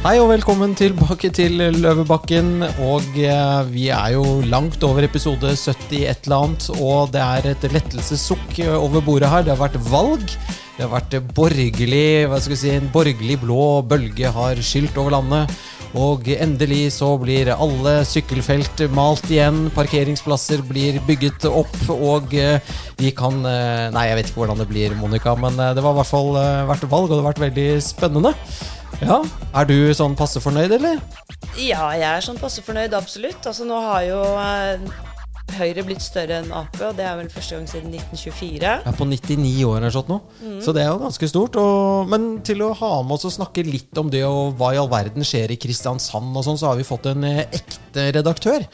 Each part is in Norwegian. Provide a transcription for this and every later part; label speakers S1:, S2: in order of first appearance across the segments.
S1: Hei og velkommen tilbake til Løvebakken. Og eh, vi er jo langt over episode 70 et eller annet. Og det er et lettelsessukk over bordet her. Det har vært valg. Det har vært borgerlig hva skal vi si, En borgerlig blå bølge har skylt over landet. Og endelig så blir alle sykkelfelt malt igjen. Parkeringsplasser blir bygget opp. Og eh, vi kan eh, Nei, jeg vet ikke hvordan det blir, Monica, men eh, det var i hvert fall eh, vært valg, og det har vært veldig spennende. Ja, Er du sånn passe fornøyd, eller?
S2: Ja, jeg er sånn passe fornøyd, absolutt. Altså, nå har jo eh, Høyre blitt større enn Ap, og det er vel første gang siden 1924.
S1: Ja, på 99 år eller sånt nå. Så det er jo ganske stort. Og, men til å ha med oss og snakke litt om det og hva i all verden skjer i Kristiansand og sånn, så har vi fått en eh, ekte redaktør.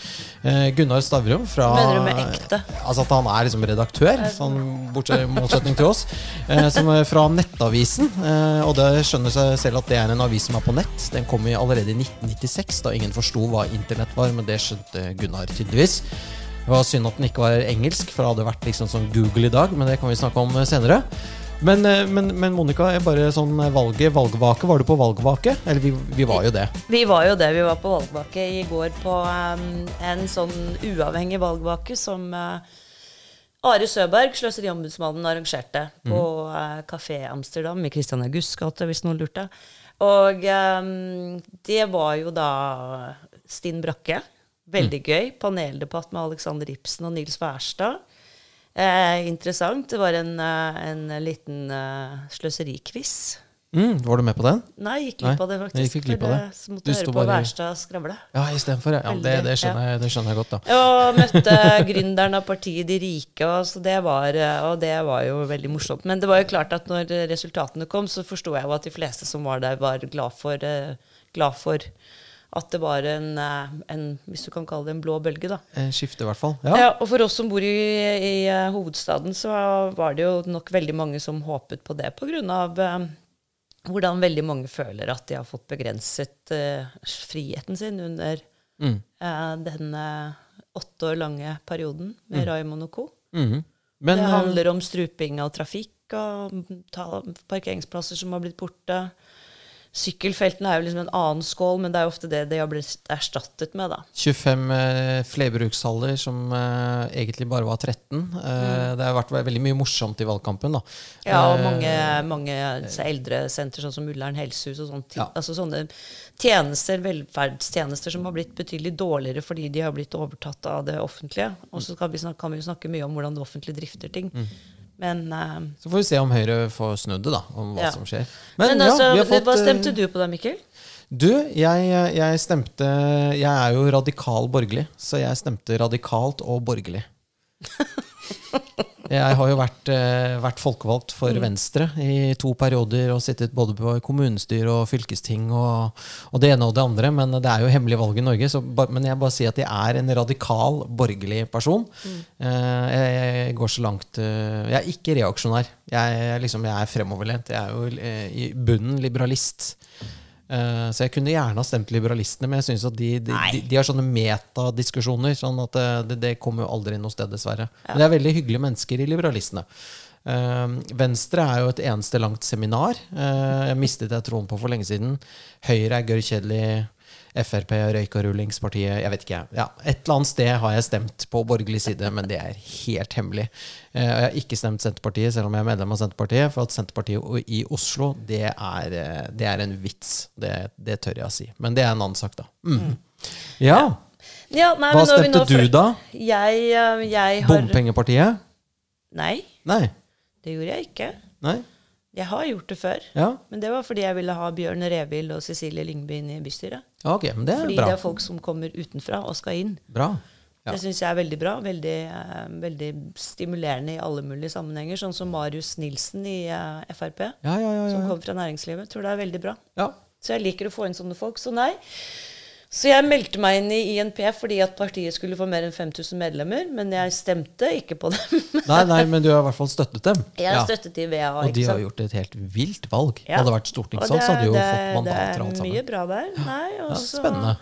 S1: Eh, Gunnar Stavrum fra
S2: Mener du med ekte?
S1: Altså at han er liksom redaktør, sånn bortsett i motsetning til oss. Eh, som er fra Nettavisen. Eh, og det skjønner seg selv at det er en avis som er på nett. Den kom allerede i 1996, da ingen forsto hva internett var, men det skjønte Gunnar tydeligvis. Det var synd at den ikke var engelsk, for det hadde vært liksom sånn Google i dag. Men det kan vi snakke om eh, senere. Men, eh, men, men Monica, bare sånn valget, valgvake. Var du på valgvake? Eller vi, vi var jo det.
S2: Vi var jo det. Vi var på valgvake i går på um, en sånn uavhengig valgvake som uh, Are Søberg, Sløseriombudsmannen, arrangerte på uh, Kafé Amsterdam i Christian Augusts gate, hvis noen lurte. Og um, det var jo da Stinn Brakke. Veldig gøy. Paneldebatt med Alexander Ibsen og Nils Wærstad. Eh, interessant. Det var en, eh, en liten uh, sløserikviss.
S1: Mm, var du med på den?
S2: Nei, gikk glipp av det, faktisk.
S1: jeg gikk det.
S2: Så måtte
S1: Du
S2: jeg høre på
S1: bare-
S2: Wærstad skravle.
S1: Ja, istedenfor. Ja, det, det, skjønner jeg, det skjønner jeg godt, da.
S2: Og møtte gründeren av partiet De rike, og, så det var, og det var jo veldig morsomt. Men det var jo klart at når resultatene kom, så forsto jeg jo at de fleste som var der, var glad for, eh, glad for at det var en, eh, en, hvis du kan kalle det en blå bølge, da.
S1: Eh, Skifte, i hvert fall.
S2: Ja.
S1: Ja.
S2: og for oss som bor i, i eh, hovedstaden, så var det jo nok veldig mange som håpet på det, av eh, hvordan veldig mange føler at de har fått begrenset eh, friheten sin under
S1: Mm.
S2: eh, denne åtte år lange perioden med Raymond og co.
S1: Mhm. Men
S2: det handler om struping av trafikk og parkeringsplasser som har blitt borte. Sykkelfeltene er jo liksom en annen skål, men det er jo ofte det de har blitt erstattet med, da.
S1: 25 eh, flerbrukshaller som eh, egentlig bare var 13. Eh, Det har vært veldig mye morsomt i valgkampen. da.
S2: Ja, og
S1: Eh,
S2: mange, mange eldresenter, sånn som Ullern helsehus og sånne.
S1: Ja.
S2: Altså sånne tjenester, velferdstjenester som har blitt betydelig dårligere fordi de har blitt overtatt av det offentlige. Og så kan vi, snakke, kan vi snakke mye om hvordan det offentlige drifter ting.
S1: Mm.
S2: Men, eh,
S1: Så får vi se om Høyre får snudd det, da. Om hva
S2: Ja.
S1: som skjer.
S2: men,
S1: Men
S2: altså,
S1: har fått,
S2: hva
S1: eh,
S2: stemte du på da, Mikkel?
S1: Du, jeg, jeg stemte Jeg er jo radikal borgerlig, så jeg stemte radikalt og borgerlig. Jeg har jo vært, eh, vært folkevalgt for Venstre i to perioder og sittet både på kommunestyre og fylkesting og, og det ene og det andre, men det er jo hemmelig valg i Norge. Så, men jeg bare sier at jeg er en radikal borgerlig person. Eh, jeg, jeg går så langt eh, Jeg er ikke reaksjonær. Jeg, liksom, jeg er fremoverlent. Jeg er jo i bunnen liberalist. Eh, så jeg kunne gjerne ha stemt liberalistene, men jeg synes at de, de, de, de har sånne metadiskusjoner. Sånn at eh, det, det kommer jo aldri noe sted, dessverre. Men det er veldig hyggelige mennesker i liberalistene. Uh, Venstre er jo et eneste langt seminar. Uh, jeg mistet jeg troen på for lenge siden. Høyre er gørr kjedelig. Frp røykarullingspartiet. Jeg vet ikke. Ja, et eller annet sted har jeg stemt på borgerlig side, men det er helt hemmelig. Eh, jeg har ikke stemt Senterpartiet, selv om jeg er medlem av Senterpartiet. For at Senterpartiet i Oslo, det er, eh, det er en vits. Det, det tør jeg å si. Men det er en annen sak, da. Mm. Ja.
S2: Ja, nei,
S1: Hva
S2: nå
S1: stemte du, da?
S2: Jeg, eh, jeg har
S1: Bompengepartiet?
S2: Nei,
S1: Nei.
S2: det gjorde jeg ikke.
S1: Nei?
S2: Jeg har gjort det før.
S1: Ja.
S2: Men det var fordi jeg ville ha Bjørn Revild og Cecilie Lyngby inn i bystyret.
S1: Ok, men det er
S2: Fordi
S1: bra.
S2: det er folk som kommer utenfra og skal inn.
S1: Bra. Ja.
S2: Det syns jeg er veldig bra. Veldig, uh, veldig stimulerende i alle mulige sammenhenger. Sånn som Marius Nilsen i uh, Frp,
S1: Ja, ja, ja.
S2: som kommer fra næringslivet. Tror det er veldig bra.
S1: ja.
S2: Så jeg liker å få inn sånne folk. Så nei. Så jeg meldte meg inn i INP fordi at partiet skulle få mer enn 5000 medlemmer. Men jeg stemte ikke på dem.
S1: Nei, nei, men du har i hvert fall støttet dem.
S2: Jeg
S1: Ja.
S2: støttet i VA.
S1: Og de har gjort et helt vilt valg.
S2: Ja.
S1: Hadde det vært stortingsvalg, så hadde de jo fått mandater og alt
S2: Det er mye bra der. Nei, og
S1: Ja, spennende.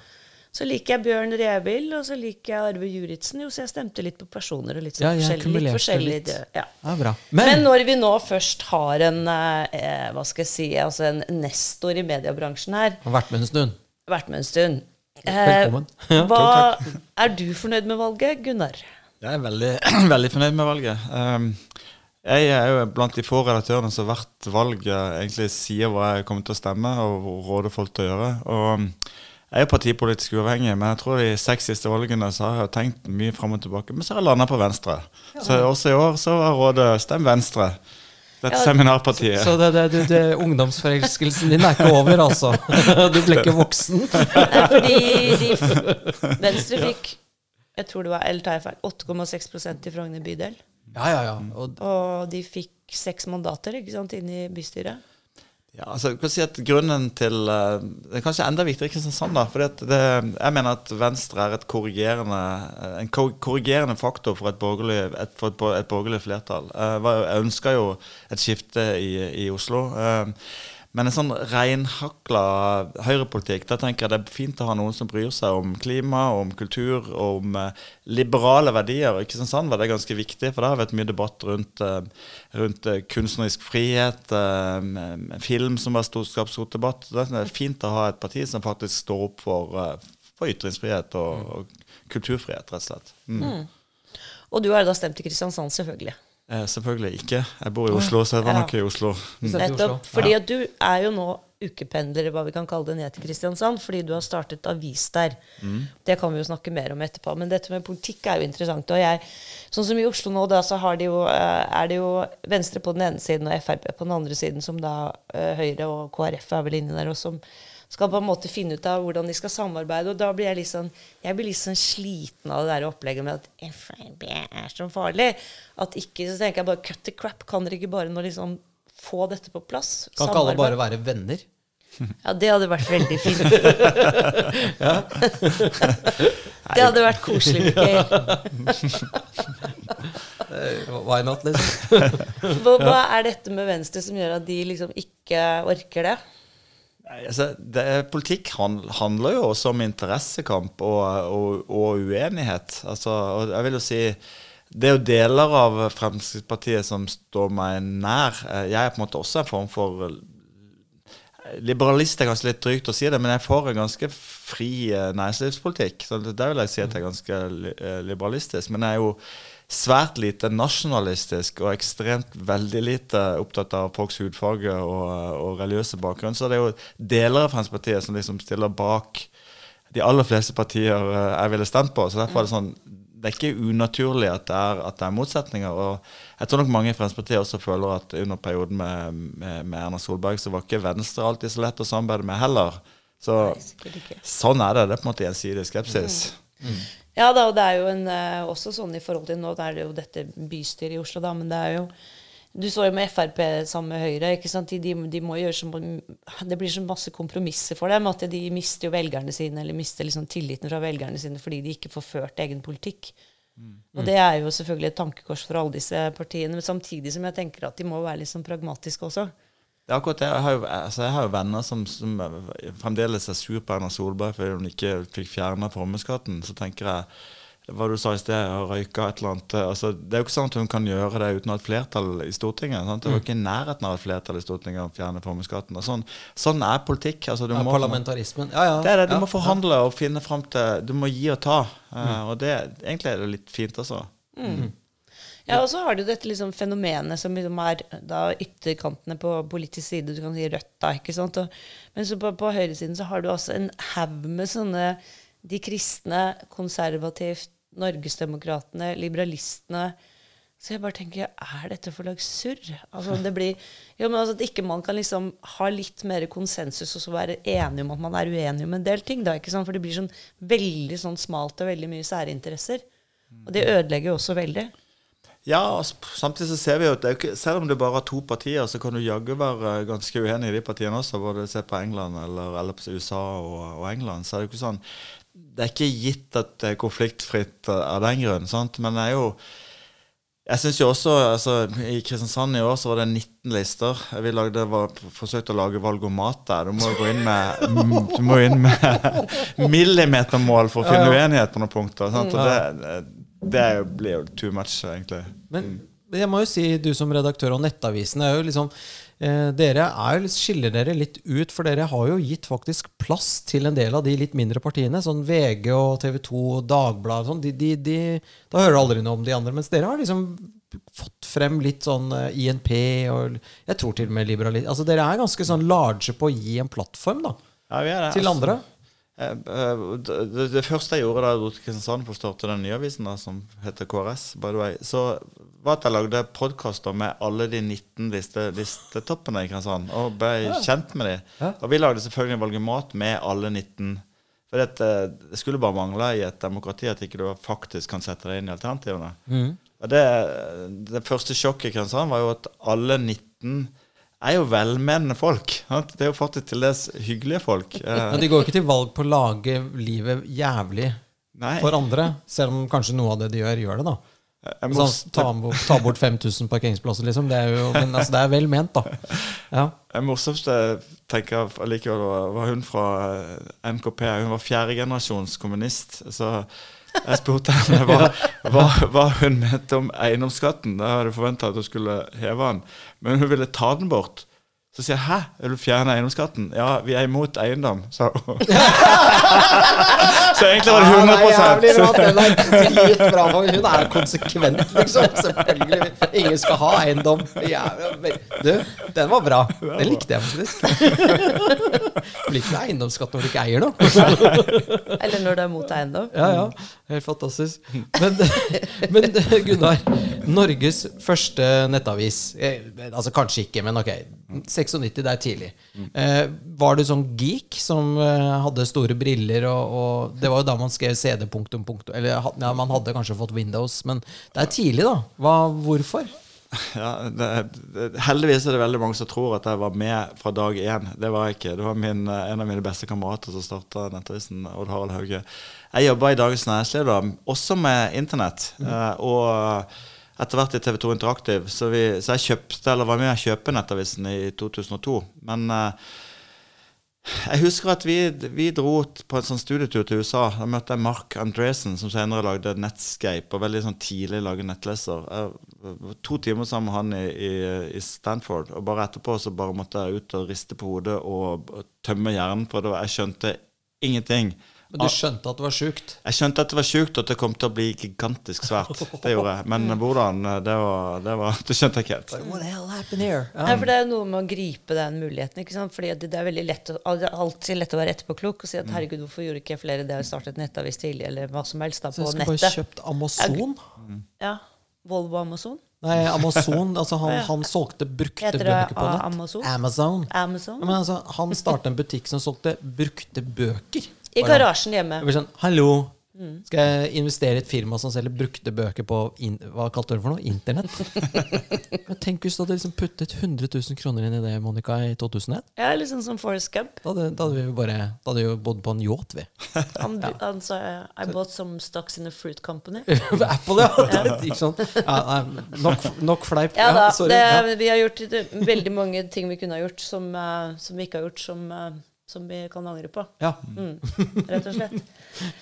S2: Så liker jeg Bjørn Revild, og så liker jeg Arve Juritzen. Jo, så jeg stemte litt på personer og litt sånn
S1: Ja,
S2: forskjellig. Litt forskjellig
S1: litt.
S2: ja.
S1: Ja, bra.
S2: Men,
S1: Men,
S2: når vi nå først har en eh, hva skal jeg si, altså en nestor i mediebransjen her,
S1: har vært med en stund.
S2: vært med en stund
S1: Velkommen. Ja,
S2: hva, Er du fornøyd med valget, Gunnar?
S3: Jeg er veldig, veldig fornøyd med valget. Um, jeg er jo blant de få redaktørene som hvert valg eh, egentlig sier hva jeg kommer til å stemme, og råder folk til å gjøre. Og um, jeg er partipolitisk uavhengig, men jeg tror de seks siste valgene så har jeg tenkt mye fram og tilbake. Men så har jeg landa på Venstre. Så også i år så var rådet stem Venstre. Dette
S2: Ja.
S3: seminarpartiet.
S1: Så det, det, det, det, ungdomsforelskelsen din er ikke over, altså? Du ble ikke voksen?
S2: Nei, fordi de, Venstre fikk jeg tror det var, eller tar jeg feil, 8,6% i Frogner bydel.
S1: Ja, ja, ja. Og,
S2: Og de fikk seks mandater ikke sant, inn i bystyret.
S3: Ja, altså, jeg kan si at grunnen til eh, Det er kanskje enda viktigere i Kristiansand. da, fordi Jeg mener at Venstre er korrigerende, eh, en korrigerende faktor for et borgerlig, et, for et, et borgerlig flertall. Eh, Jeg ønsker jo et skifte i, i Oslo. Men en sånn reinhakla høyrepolitikk, da tenker jeg det er fint å ha noen som bryr seg om klima, om kultur, om eh, liberale verdier. Ikke I sånn, var det ganske viktig, for da har vi hatt mye debatt rundt, eh, rundt eh, kunstnerisk frihet, film som var stor, debatt. Det er fint å ha et parti som faktisk står opp for, for ytringsfrihet og, og kulturfrihet, rett og slett. Mm.
S2: Og du har da stemt i Kristiansand, selvfølgelig.
S3: Eh, selvfølgelig ikke. Jeg bor i Oslo, så jeg var
S2: Ja.
S3: nok i Oslo. Mm.
S2: Nettopp. Fordi at du er jo nå ukependler, hva vi kan kalle det, ned til Kristiansand, fordi du har startet avis der. Det kan vi jo snakke mer om etterpå. Men dette med politikk er jo interessant. Og jeg, sånn som i Oslo nå, da, så har de jo, eh, er det jo Venstre på den ene siden og Frp på den andre siden, som da eh, Høyre og KrF er vel inni der, og som skal på en måte finne ut av hvordan de skal samarbeide. Og da blir jeg litt sånn, jeg blir litt sånn sliten av det der opplegget med at Frp er så farlig. At ikke, Så tenker jeg bare cut the crap. Kan dere ikke bare nå liksom få dette på plass?
S1: kan ikke alle bare være venner?
S2: Ja, det hadde vært veldig fint. det hadde vært koselig.
S1: Eh, Why not, liksom?
S2: Hva, hva er dette med Venstre som gjør at de liksom ikke orker det?
S3: Altså, det, politikk han, handler jo også om interessekamp og, og, og uenighet. Altså, og jeg vil jo si det er jo deler av Fremskrittspartiet som står meg nær. Eh, Jeg er på en måte også en form for Liberalist er kanskje litt drygt å si det, men jeg får en ganske fri eh, næringslivspolitikk. Så der vil jeg si at jeg er ganske eh, liberalistisk. Men jeg er jo svært lite nasjonalistisk og ekstremt veldig lite opptatt av folks hudfarge og, og religiøse bakgrunn. Så det er jo deler av Fremskrittspartiet som liksom stiller bak de aller fleste partier eh, jeg ville stemt på. Så derfor er det sånn det er ikke unaturlig at det er, at det er motsetninger. og Jeg tror nok mange i Fremskrittspartiet også føler at under perioden med, med, med Erna Solberg så var ikke Venstre alltid så lett å samarbeide med heller. Så
S2: Nei,
S3: sånn er det. Det er på en måte gjensidig skepsis.
S2: Ja da, og det er jo en, eh, også sånn i forhold til Nå er det jo dette bystyret i Oslo, da, men det er jo Du så jo med Frp sammen med Høyre. ikke sant? De, de, må gjøre så, Det blir så masse kompromisser for dem at de mister jo velgerne sine, eller mister liksom tilliten fra velgerne sine fordi de ikke får ført egen politikk. Og det er jo selvfølgelig et tankekors for alle disse partiene, men samtidig som jeg tenker at de må være litt sånn pragmatiske også.
S3: Det er akkurat det. Jeg har jo, altså jeg har jo venner som, som fremdeles er sur på Erna Solberg fordi hun ikke fikk fjerna formuesskatten. Så tenker jeg hva du sa i sted, å røyke et eller annet altså, Det er jo ikke sånn at hun kan gjøre det uten å ha et flertall i Stortinget. Sant? Det var ikke i nærheten av et flertall i Stortinget å fjerne formuesskatten. Sånn, sånn er politikk. Altså, du
S1: Ja,
S3: må,
S1: parlamentarismen. Ja, ja.
S3: det er det. Du
S1: ja,
S3: må forhandle og finne fram til Du må gi og ta. Eh, og det, egentlig er det litt fint, altså.
S2: Ja, og så har du dette liksom fenomenet som liksom er da ytterkantene på politisk side. Du kan si Rødt, da. ikke sant? Og, men så på, på høyresiden så har du også en haug med sånne De kristne, konservativt, Norgesdemokratene, liberalistene. Så jeg bare tenker, er dette for slags surr? Altså, det blir, jo, men altså, at ikke man kan liksom ha litt mer konsensus og så være enig om at man er uenig om en del ting. Da, ikke sant? For det blir sånn veldig sånn smalt og veldig mye særinteresser. Og det ødelegger jo også veldig.
S3: Ja, og samtidig så ser vi jo at ikke, selv om det bare er to partier, så kan du jaggu være ganske uenig i de partiene også. Både se på England eller, eller på USA og, og England. Så er det jo ikke sånn Det er ikke gitt at det er konfliktfritt av den grunn, sant? men det er jo Jeg synes jo også, altså, I Kristiansand i år så var det 19 lister. Vi lagde, var, forsøkte å lage valgomat der. Du må gå inn med, du må inn med millimetermål for å finne uenighet på noen punkter. Sant? Og det, det blir jo too much, egentlig.
S1: Men jeg må jo si, du som redaktør av Nettavisen er jo liksom eh, Dere er, skiller dere litt ut, for dere har jo gitt faktisk plass til en del av de litt mindre partiene. Sånn VG og TV 2 og Dagbladet sånn, de, de, de, Da hører du aldri noe om de andre. Mens dere har liksom fått frem litt sånn eh, INP og jeg tror til og med liberalist Altså Dere er ganske sånn large på å gi en plattform da,
S3: Ja, vi er det.
S1: til andre.
S3: Eh, Det, det, det første jeg gjorde da jeg dro til Kristiansand for å starte den nye avisen, da, som heter KRS, by the way, så var at jeg lagde podkaster med alle de 19 liste, listetoppene i Kristiansand, og ble kjent med de.
S1: Ja.
S3: Og vi lagde selvfølgelig valgemat med alle 19. For det, det skulle bare mangle i et demokrati at ikke du faktisk kan sette deg inn i alternativene. Og det, det første sjokket i Kristiansand var jo at alle 19 er jo velmenende folk. sant? Det er jo faktisk til dels hyggelige folk. Eh,
S1: Men de går ikke til valg på å lage livet jævlig
S3: Nei.
S1: for andre, selv om kanskje noe av det de gjør, gjør det, da.
S3: Må,
S1: Sånn, ta, bort- ta bort 5000 parkeringsplasser, liksom. Det er jo, men altså, det er vel ment, da. Ja.
S3: Det morsomste tenker jeg allikevel var, hun fra eh, NKP. Hun var fjerdegenerasjons kommunist. Så jeg spurte henne hva, hva, hva hun mente om eiendomsskatten. Da hadde jeg forventa at hun skulle heve den, men hun ville ta den bort. Så sier jeg 'hæ, vil du fjerne eiendomsskatten?' 'Ja, vi er imot eiendom', sa hun. så egentlig var det 100
S1: Den er dritbra. Hun er konsekvent, liksom. Selvfølgelig. Ingen skal ha eiendom. Jævlig. Du, den var bra. Den likte jeg faktisk. Det blir ikke eiendomsskatt når du ikke eier noe.
S2: Eller når du er mot eiendom.
S1: Ja, ja. Helt fantastisk. Men, men Gunnar, Norges første nettavis eh, Altså kanskje ikke, men ok. 96, det er tidlig. Eh, var du sånn geek som eh, hadde store briller og, og Det var jo da man skrev CD punktum punktum. Eller ja, man hadde kanskje fått Windows, men det er tidlig, da. Hva, hvorfor?
S3: Ja, det, heldigvis er det veldig mange som tror at jeg var med fra dag én. Det var jeg ikke. Det var min, eh, en av mine beste kamerater som starta Nettavisen, Odd Harald Hauge. Jeg jobba i Dagens Næringsliv, da, også med internett. eh, og etter hvert i TV 2 Interaktiv. Så, vi, så jeg kjøpte, eller var med å kjøpe Nettavisen i 2002. Men eh, jeg husker at vi, vi dro på en sånn studietur til USA. Da møtte jeg Mark Andresen, som senere lagde Netscape, og veldig sånn tidlig laget nettleser. Jeg to timer sammen med han i, i, i Stanford, og bare etterpå så bare måtte jeg ut og riste på hodet og, tømme hjernen, for det jeg skjønte ingenting.
S1: Men du skjønte at det var sjukt?
S3: Jeg skjønte at det var sjukt, og at det kom til å bli gigantisk svært. Det gjorde jeg. Men hvordan, det var, det var Det skjønte jeg ikke helt.
S1: What the hell happened here? Ja.
S2: Nei, for Det er noe med å gripe den muligheten. ikke sant? Fordi det er veldig lett å, det er alltid lett å være etterpåklok og si at herregud, hvorfor gjorde ikke jeg flere det Jeg startet nettavis tidlig, eller hva som helst da
S1: Så jeg skulle bare kjøpt Amazon?
S2: Ja, Volvo Amazon.
S1: Nei, Amazon. Altså, han, han solgte brukte
S2: Heter det
S1: bøker på nett.
S2: Amazon?
S1: Amazon.
S2: Amazon.
S1: Ja, men altså, han startet en butikk som solgte brukte bøker.
S2: I
S1: Bare-
S2: garasjen hjemme.
S1: Jeg blir sånn, Hallo, skal jeg investere i et firma som selger brukte bøker på in Hva kalte du for noe? Internett? Men tenk hvis du hadde liksom puttet 100 000 kroner inn i det, Monica, i 2001.
S2: Ja, sånn som Forrest Gump.
S1: Da da hadde vi jo bare Da hadde vi jo bodd på en yacht, vi.
S2: Han, han sa I bought some stocks in a fruit company.
S1: Apple, ja! Ikke sånn. ja nok, nok fleip.
S2: Ja da,
S1: sorry. Ja.
S2: det, vi har gjort det- veldig mange ting vi kunne ha gjort som, uh, som vi ikke har gjort, som, eh, som vi kan angre på.
S1: Ja.
S2: Mm, rett og slett.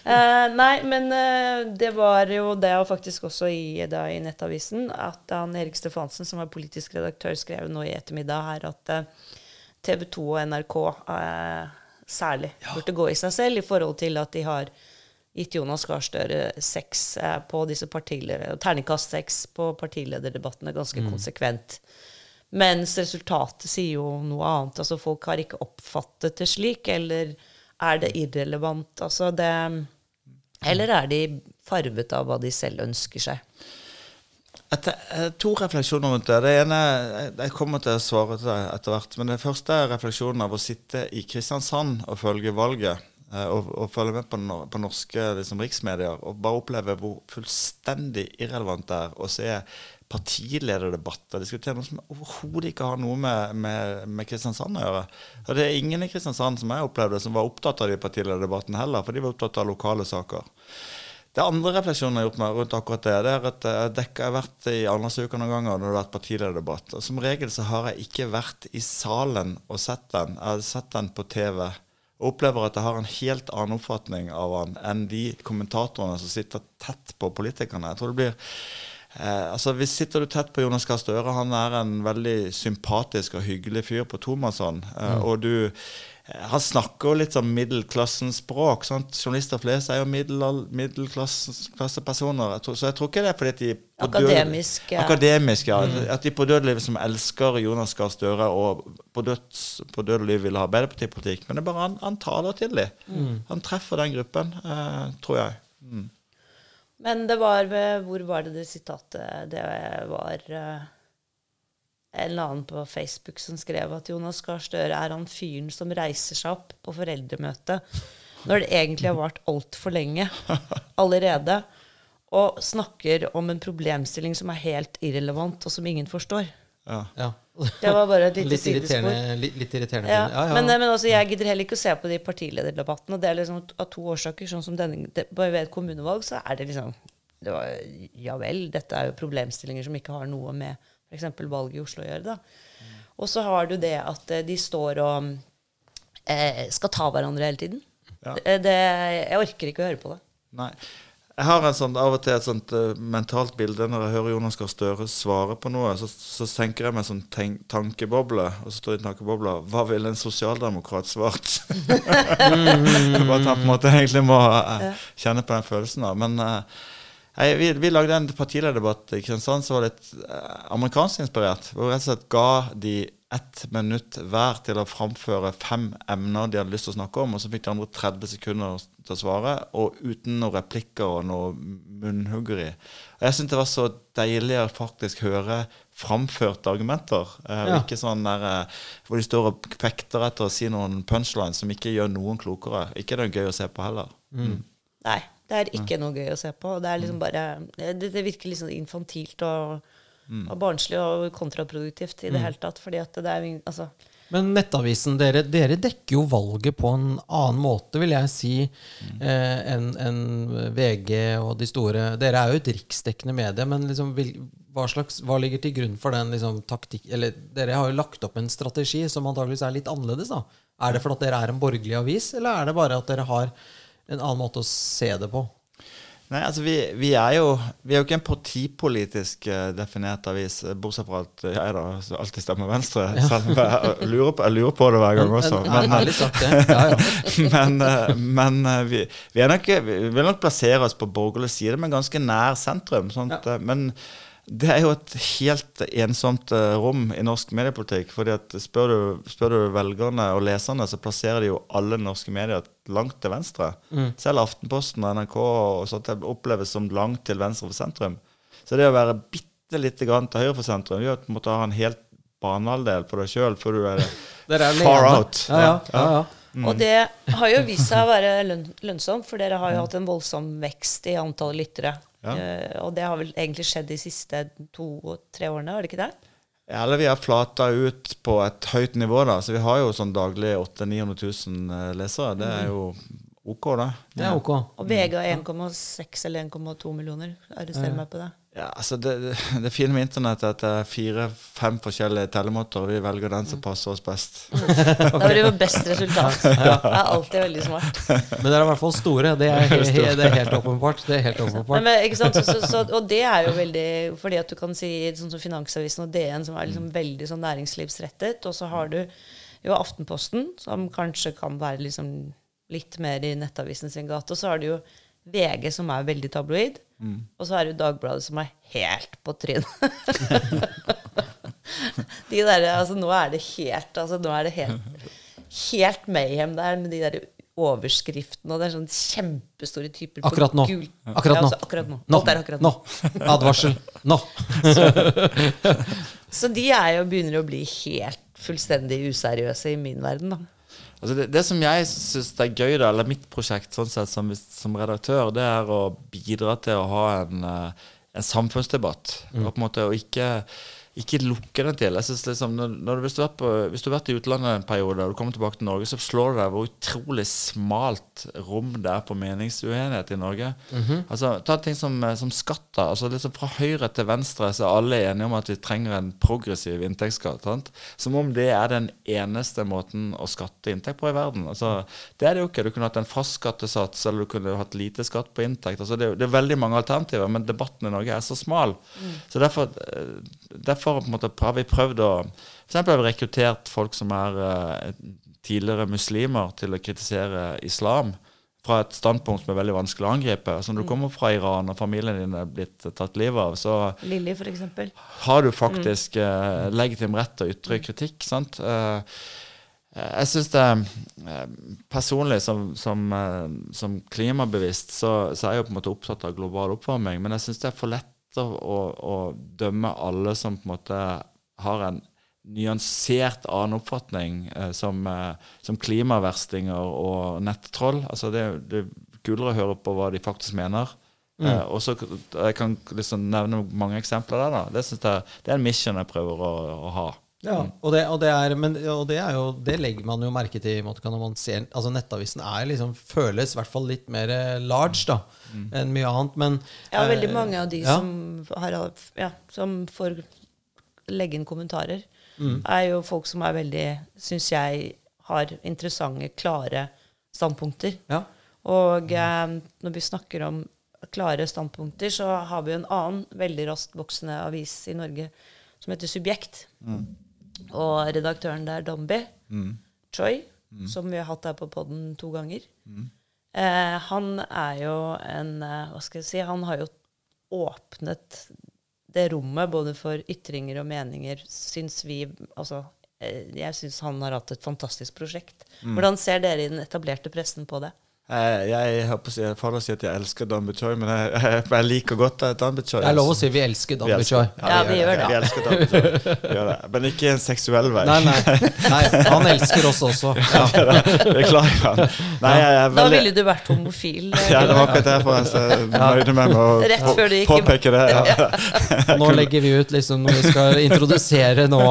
S2: Eh, nei, men eh, det var jo det, og faktisk også i, da, i Nettavisen, at han Erik Stefansen, som var politisk redaktør, skrev nå i ettermiddag her at eh, TV 2 og NRK eh, særlig burde gå i seg selv i forhold til at de har gitt Jonas Gahr Støre seks eh, på disse partileder, terningkast seks på partilederdebattene ganske konsekvent. Mens resultatet sier jo noe annet. Altså Folk har ikke oppfattet det slik, eller er det irrelevant? Altså det, eller er de farvet av hva de selv ønsker seg?
S3: Etter, eh, to refleksjoner rundt det. Det ene jeg- kommer til å svare til deg etter hvert. Men det første er refleksjonen av å sitte i Kristiansand og følge valget. eh, Og, og følge med på, på norske liksom, riksmedier. Og bare oppleve hvor fullstendig irrelevant det er å se partilederdebatter diskutere noe som overhodet ikke har noe med, med, med Kristiansand å gjøre. Og det er ingen i Kristiansand som jeg opplevde som var opptatt av de partilederdebattene heller, for de var opptatt av lokale saker. Det andre refleksjonen jeg har gjort meg rundt akkurat det, det er at jeg, dekker, jeg har vært i Arendalsuka noen ganger når det har vært partilederdebatt. Og som regel så har jeg ikke vært i salen og sett den. Jeg har sett den på TV. Og opplever at jeg har en helt annen oppfatning av han enn de kommentatorene som sitter tett på politikerne. Jeg tror det blir Eh, altså hvis Sitter du tett på Jonas Gahr Støre, han er en veldig sympatisk og hyggelig fyr på Tomasson, Eh, mm. Og du eh, han snakker jo litt sånn middelklassens språk. Sant? Journalister flest er jo middelklassepersoner. Så jeg tror ikke det er fordi de
S2: Akademisk,
S3: ja. Akademisk, ja. Mm. At de på dødelivet som elsker Jonas Gahr Støre og på, døds, på dødelivet vil ha Arbeiderpartipolitikk. Men det er bare han, han taler til dem. Mm. Han treffer den gruppen, eh, tror jeg. Mm.
S2: Men det var ved Hvor var det det sitatet Det var uh, en eller annen på Facebook som skrev at Jonas Gahr Støre er han fyren som reiser seg opp på foreldremøte når det egentlig har vart altfor lenge allerede, og snakker om en problemstilling som er helt irrelevant, og som ingen forstår.
S3: Ja.
S1: ja.
S2: Det var bare et lite
S1: litt
S2: irriterende,
S1: litt, litt irriterende.
S2: Ja. Ja, men, men altså, jeg gidder heller ikke å se på de partilederdebattene. Og det er liksom av to årsaker. Sånn som denne, det, Bare ved et kommunevalg så er det liksom det var, Ja vel, dette er jo problemstillinger som ikke har noe med f.eks. valget i Oslo å gjøre. da. Mm. Og så har du det at eh, de står og eh, skal ta hverandre hele tiden. Det, det, jeg orker ikke å høre på det.
S3: Nei. Jeg har en sånn, av og til et sånt uh, mentalt bilde når jeg hører Jonas Gahr Støre svare på noe. Så, så senker jeg meg en tenk, tankeboble, og så står det i tankebobla Hva ville en sosialdemokrat svart? Bare at han på en måte egentlig må uh, kjenne på den følelsen. da. Men uh, jeg, vi, vi, lagde en partilederdebatt i Kristiansand som var litt amerikansk inspirert. Hvor vi rett og slett ga de ett minutt hver til å framføre fem emner de hadde lyst til å snakke om. Og så fikk de andre 30 sekunder til å svare, og uten noen replikker og noe munnhuggeri. Og jeg syntes det var så deilig å faktisk høre framførte argumenter. Eh, ja. Ikke sånn der, eh, hvor de står og fekter etter å si noen punchlines som ikke gjør noen klokere. Ikke det er gøy å se på heller. Mm.
S2: Nei, det er ikke noe gøy å se på. Det, er liksom bare, det, det virker litt sånn infantilt og Mm. Og barnslig og kontraproduktivt i det mm. hele tatt. fordi at det er altså
S1: men Nettavisen, dere, dere, dekker jo valget på en annen måte, vil jeg si, mm. eh, enn en VG og de store. Dere er jo et riksdekkende medie, men liksom, hva, slags, hva, ligger til grunn for den liksom, taktikk... Eller dere har jo lagt opp en strategi som antageligvis er litt annerledes. da. Er det fordi at dere er en borgerlig avis, eller er det bare at dere har en annen måte å se det på?
S3: Nei, altså vi, vi, er jo Vi er jo ikke en partipolitisk uh, definert avis, eh, bortsett fra at jeg da alltid stemmer Venstre. Ja. Selv jeg lurer, på, jeg lurer, på, det hver gang også.
S1: Men, men, ja, ja.
S3: men, men vi, vi, nok, vi, vil nok plassere oss på borgerlig side, men ganske nær sentrum. Sånt, men det er jo et helt ensomt uh, rom i norsk mediepolitikk. fordi at spør du, spør du, velgerne og leserne, så plasserer de jo alle norske medier langt til venstre. Mm. Selv Aftenposten og NRK og sånt oppleves som langt til venstre for sentrum. Så det å være bitte lite grann til høyre for sentrum gjør at du måtte ha en helt banehalvdel på deg sjøl før du er, er far out.
S1: Ja, ja, ja, ja.
S2: Mm. Og det har jo vist seg å være lønn lønnsomt, for dere har jo hatt en voldsom vekst i antallet lyttere. Ja. Uh, og det har vel egentlig skjedd de siste to-tre årene, har det ikke det?
S3: Eller vi har flata ut på et høyt nivå, da. Så vi har jo sånn daglig 800 000-900 000 lesere. Det er jo OK, da.
S1: Det er OK.
S2: Og VG har 1,6 eller 1,2 millioner. Arrester ja. meg på det.
S3: Ja, altså det, det, det, fine med internett er at det er fire-fem forskjellige tellemåter, og vi velger den som mm. passer oss best.
S2: Da blir det best resultat. Det er alltid veldig smart.
S1: Men dere er i hvert fall store. Det er, helt, det er helt åpenbart. Det er helt åpenbart.
S2: Men, ikke sant? Så, så, så, og det er jo veldig Fordi at du kan si sånn som Finansavisen og DN, som er liksom mm. veldig sånn næringslivsrettet, og så har du jo Aftenposten, som kanskje kan være liksom litt mer i Nettavisen sin gate, og så har du jo VG, som er veldig tabloid. Mm. Og så er det Dagbladet, som er helt på trynet. de der, altså, nå er det helt altså, Nå er det helt, helt mayhem der med de der overskriftene, og det er sånn kjempestore typer
S1: Akkurat nå.
S2: Gul.
S1: Akkurat nå.
S2: Ja, altså, akkurat nå.
S1: Nå.
S2: Akkurat
S1: nå. Advarsel. Nå.
S2: så, så de er jo, begynner å bli helt fullstendig useriøse i min verden, da.
S3: Altså det, det, som jeg syns er gøy, da, eller mitt prosjekt sånn sett som, som, redaktør, det er å bidra til å ha en, eh, en samfunnsdebatt. Mm. Og på en måte å ikke ikke lukke den til. Jeg synes liksom, når, når du, hvis, du på, hvis du har vært i utlandet en periode og du kommer tilbake til Norge, så slår det deg hvor utrolig smalt rom det er på meningsuenighet i Norge. Altså, Ta ting som, eh, som skatt. altså liksom Fra høyre til venstre så er alle enige om at vi trenger en progressiv inntektsskatt. Sant? Som om det er den eneste måten å skatte inntekt på i verden. Altså, det er det jo ikke. Du kunne hatt en fast skattesats, eller du kunne hatt lite skatt på inntekt. Altså, det, er, det er veldig mange alternativer, men debatten i Norge er så smal. Så derfor, eh, derfor måte, har vi prøvd å eksempel har vi rekruttert folk som er eh, tidligere muslimer, til å kritisere islam. Fra et standpunkt som er veldig vanskelig å angripe. Altså Når du kommer fra Iran og familien din er blitt tatt livet av, så
S2: Lilly, for eksempel.
S3: har du faktisk uh, legitim rett til å ytre kritikk. sant? Uh, jeg syns det Personlig, som, som, som klimabevisst, så, så er jeg jo på en måte opptatt av global oppvarming. Men jeg syns det er for lett å, å, å dømme alle som på en måte har en nyansert annen oppfatning, eh, som, eh, som klimaverstinger og nettroll. Altså det, det er kulere å høre på hva de faktisk mener. Eh, og så Jeg kan liksom nevne mange eksempler der. da. Det, jeg, det er en mission jeg prøver å, å ha.
S1: Ja, og det, og det er, men, og det er jo Det legger man jo merke til måte, når man ser Altså Nettavisen er liksom føles i hvert fall litt mer eh, large da enn mye annet, men
S2: Ja,
S1: eh,
S2: veldig mange av de
S1: ja.
S2: som, har, ja, som får legge inn kommentarer,
S1: Mm.
S2: er jo folk som er veldig, syns jeg, har interessante, klare standpunkter.
S1: Ja.
S2: Og eh, når vi snakker om klare standpunkter, så har vi en annen veldig raskt voksende avis i Norge som heter Subjekt. Og redaktøren der, Dambi Choi, som vi har hatt her på podden to ganger, eh, han er jo en eh, Hva skal jeg si? Han har jo åpnet det rommet både for ytringer og meninger, syns vi Altså, eh, jeg syns han har hatt et fantastisk prosjekt. Hvordan ser dere i den etablerte pressen på det?
S3: Jeg, jeg håper å si, jeg får si at jeg elsker Dan Buchoy, men jeg, jeg, jeg liker godt eh, Dan Buchoy.
S1: Det er lov å si vi elsker Dan
S3: Vi elsker-
S1: Bichoy.
S2: Ja, vi gjør det.
S3: Vi elsker Dan Buchoy. Gjør det. Men ikke i en seksuell vei.
S1: Nei, nei, nei, han elsker oss også. Ja.
S3: Beklager. han. Nei, jeg er
S2: Da ville du vært homofil. eh,
S3: Ja, det var akkurat derfor jeg nøyde meg med å påpeke det. Ja.
S1: Nå legger vi ut liksom når vi skal introdusere nå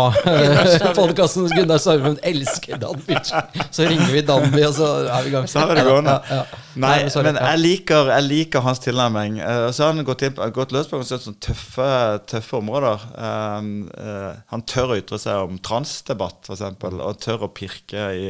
S1: podkasten Gunnar Sarmund elsker Dan Bichoy. Så ringer vi Danby, og så er vi i gang.
S3: Så har vi det gående.
S1: Ja.
S3: Nei,
S1: men
S3: jeg liker, jeg liker hans tilnærming. Uh, så har han gått, inn, gått løs på sånne tøffe, tøffe områder. Uh, uh, han tør å ytre seg om transdebatt, f.eks., og tør å pirke i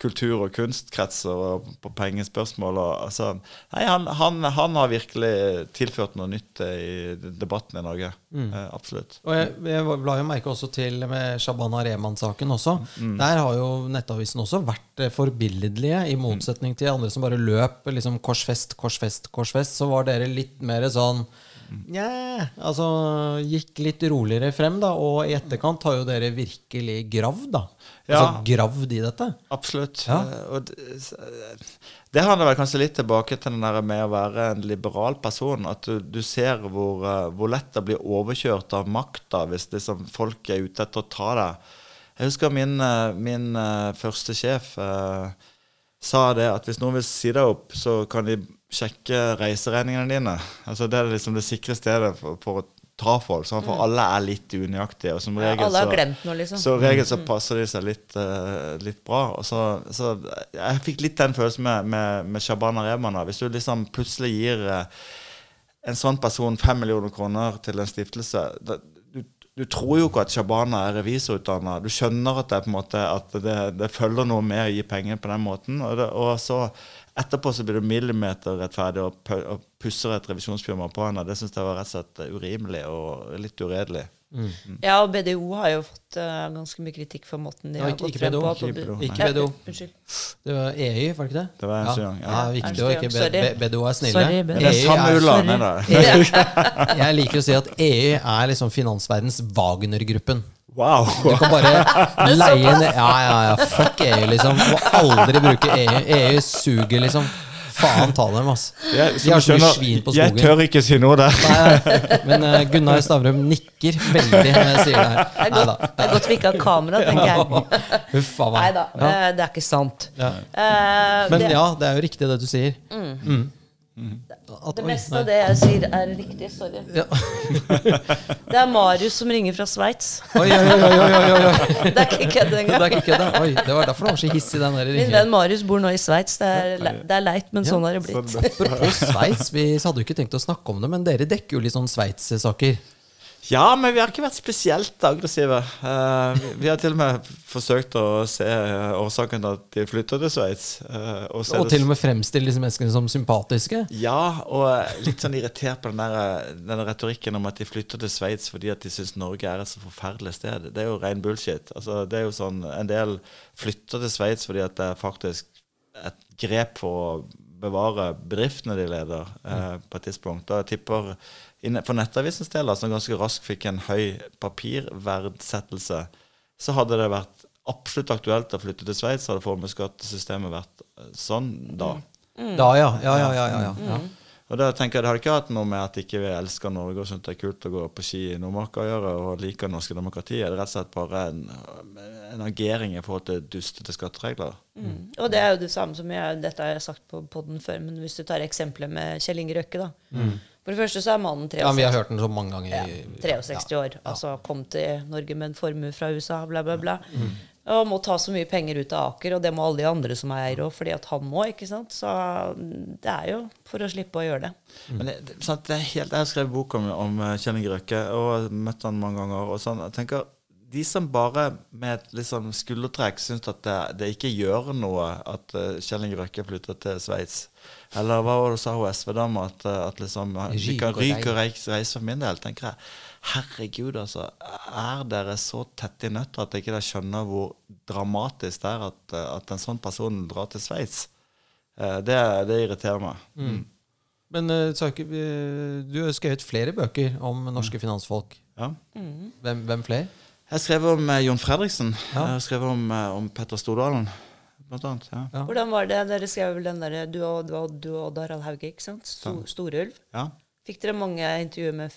S3: kultur- og kunstkretser og på pengespørsmål. Og, altså, nei, han, han, han har virkelig tilført noe nytt eh, i debatten i Norge. Eh, absolutt.
S1: Og jeg, jeg la jo merke også til med Shabana Rehman-saken også.
S3: Mm.
S1: Der har jo Nettavisen også vært eh, forbilledlige, i motsetning til andre som bare løp liksom korsfest, korsfest, korsfest. Så var dere litt mer sånn Nja Altså gikk litt roligere frem, da. Og i etterkant har jo dere virkelig gravd, da. Altså
S3: Ja.
S1: gravd i dette.
S3: Absolutt.
S1: Ja.
S3: Eh, Og det, det handler vel kanskje litt tilbake til den der med å være en liberal person. At du, du ser hvor, eh, hvor lett det blir overkjørt av makta hvis liksom folk er ute etter å ta deg. Jeg husker min, eh, min eh, første sjef eh, sa det at hvis noen vil si deg opp, så kan de sjekke reiseregningene dine. Altså Det er liksom det sikre stedet for, for å ta. Sånn, for alle er litt unøyaktige. Og som
S2: Ja,
S3: regel
S2: alle har
S3: så-
S2: glemt noe, liksom.
S3: så regel så passer de seg litt, uh, litt bra. Og så, så Jeg fikk litt den følelsen med, med, med Shabana Rehman. Hvis du liksom plutselig gir uh, en sånn person fem millioner kroner til en stiftelse da, du, du tror jo ikke at Shabana er revisorutdanna. Du skjønner at det, på en måte, at det, det følger noe med å gi penger på den måten. Og, det, og så etterpå så blir det millimeterrettferdig og, og pusser et revisjonsfirma på henne. Det syns jeg var rett og slett urimelig og litt uredelig.
S2: Ja, og BDO har jo fått uh, ganske mye kritikk for måten de
S1: Ja,
S2: har gått frem på.
S3: ikke BDO.
S1: Ikke BDO.
S2: Ja, Unnskyld.
S1: Det var EY, var det ikke det?
S3: Det var en
S1: ja.
S3: gang, ja.
S1: ja. ikke be- be- BDO er snille.
S2: Sorry, BDO.
S3: Det er samme
S1: er-
S3: u-land.
S1: Jeg liker å si at EY er liksom finansverdens Wagner-gruppen.
S3: Wow.
S1: Du kan bare leie ned Ja, ja, ja. Fuck EU, liksom. Må aldri bruke EU. EU suger, liksom. Faen ta dem, ass.
S3: Jeg,
S1: De har så mye svin på skogen.
S3: jeg tør ikke si noe der.
S1: Nei, men eh, Gunnar Stavrum nikker veldig når jeg sier det her.
S2: Det er
S1: Nei
S2: godt, det er godt vi ikke har kamera, tenker jeg. Nei da, det er ikke sant.
S1: Ja.
S2: Uh,
S1: Men
S2: det-
S1: ja, det er jo riktig det du sier. Mm. At,
S2: Det meste av det jeg sier, er riktig. Sorry.
S1: Ja.
S2: Det er Marius som ringer fra Sveits. Det er ikke kødd
S1: Det
S2: engang.
S1: Det, ikke. Oi, det var derfor det var så hissig, den der
S2: Min venn Marius bor nå i Sveits. Det, er det er leit, men sånn har det blitt.
S1: Apropos Sveits, vi hadde jo ikke tenkt å snakke om det, men dere dekker jo litt sånn Sveits-saker.
S3: Ja, men vi har ikke vært spesielt aggressive. Uh, vi, vi har til og med forsøkt å se eh, årsaken til at de flytter til Sveits. Uh, og
S1: Og til og med fremstille disse menneskene som sympatiske.
S3: Ja, og litt sånn irritert på den der, den retorikken om at de flytter til Sveits fordi at de syns Norge er et så forferdelig sted. Det er jo ren bullshit. Altså, det er jo sånn, En del flytter til Sveits fordi at det er faktisk et grep for å bevare bedriftene de leder uh, på et tidspunkt. Da jeg tipper For Nettavisens del, som ganske raskt fikk en høy papirverdsettelse, så hadde det vært absolutt aktuelt å flytte til Sveits, hadde formuesskattesystemet vært eh, sånn da.
S1: Da, ja. Ja, ja, ja. ja, ja. ja.
S3: Og da tenker jeg Det hadde ikke hatt noe med at ikke vi elsker Norge og syns det er kult å gå på ski i Nordmarka å gjøre, og liker det norske demokratiet. Det er rett og slett bare en, en agering i forhold til dustete skatteregler.
S2: Mm. Og det er jo det samme som jeg, dette har jeg sagt på podden før, men hvis du tar eksempelet med Kjell Inge Røkke, da. For det første så er mannen 63,
S1: ja, vi har hørt den så mange ganger.
S2: ja,
S1: i-
S2: 63 år. Altså kom til Norge med en formue fra USA, bla, bla, bla. Og må ta så mye penger ut av Aker, og det må alle de andre som er eiere òg, fordi at han må, ikke sant. Så mm, det er jo for å slippe å gjøre det.
S3: Men det, det, sant, det er helt, Jeg har skrevet bok om, om eh, Kjell Inge Røkke og møtt han mange ganger. og sånn, jeg tenker de som bare med et liksom skuldertrekk syns at det, det ikke gjør noe at uh, Kjell Inge Røkke flytter til Sveits Eller hva var det sa hun SV-dama? At, at liksom Vi kan ryke og reise, reise for min del. tenker jeg. Herregud, altså. Er dere så tette i nøtta at dere ikke skjønner hvor dramatisk det er at, at en sånn person drar til Sveits? Eh, det, det irriterer meg. Mm.
S1: Men eh, du har skrevet flere bøker om norske finansfolk.
S3: Ja.
S1: Hvem, hvem flere?
S3: Jeg skrev om eh, Jon Fredriksen.
S1: Ja.
S3: Jeg har skrevet om, om Petter Stordalen, blant annet. Ja.
S1: Ja.
S2: Hvordan var det? Dere skrev vel den der, du, og- du, og- du og Odd Harald Hauge, ikke sant? Sto, Storulv.
S3: Ja.
S2: Fikk dere mange intervjuer med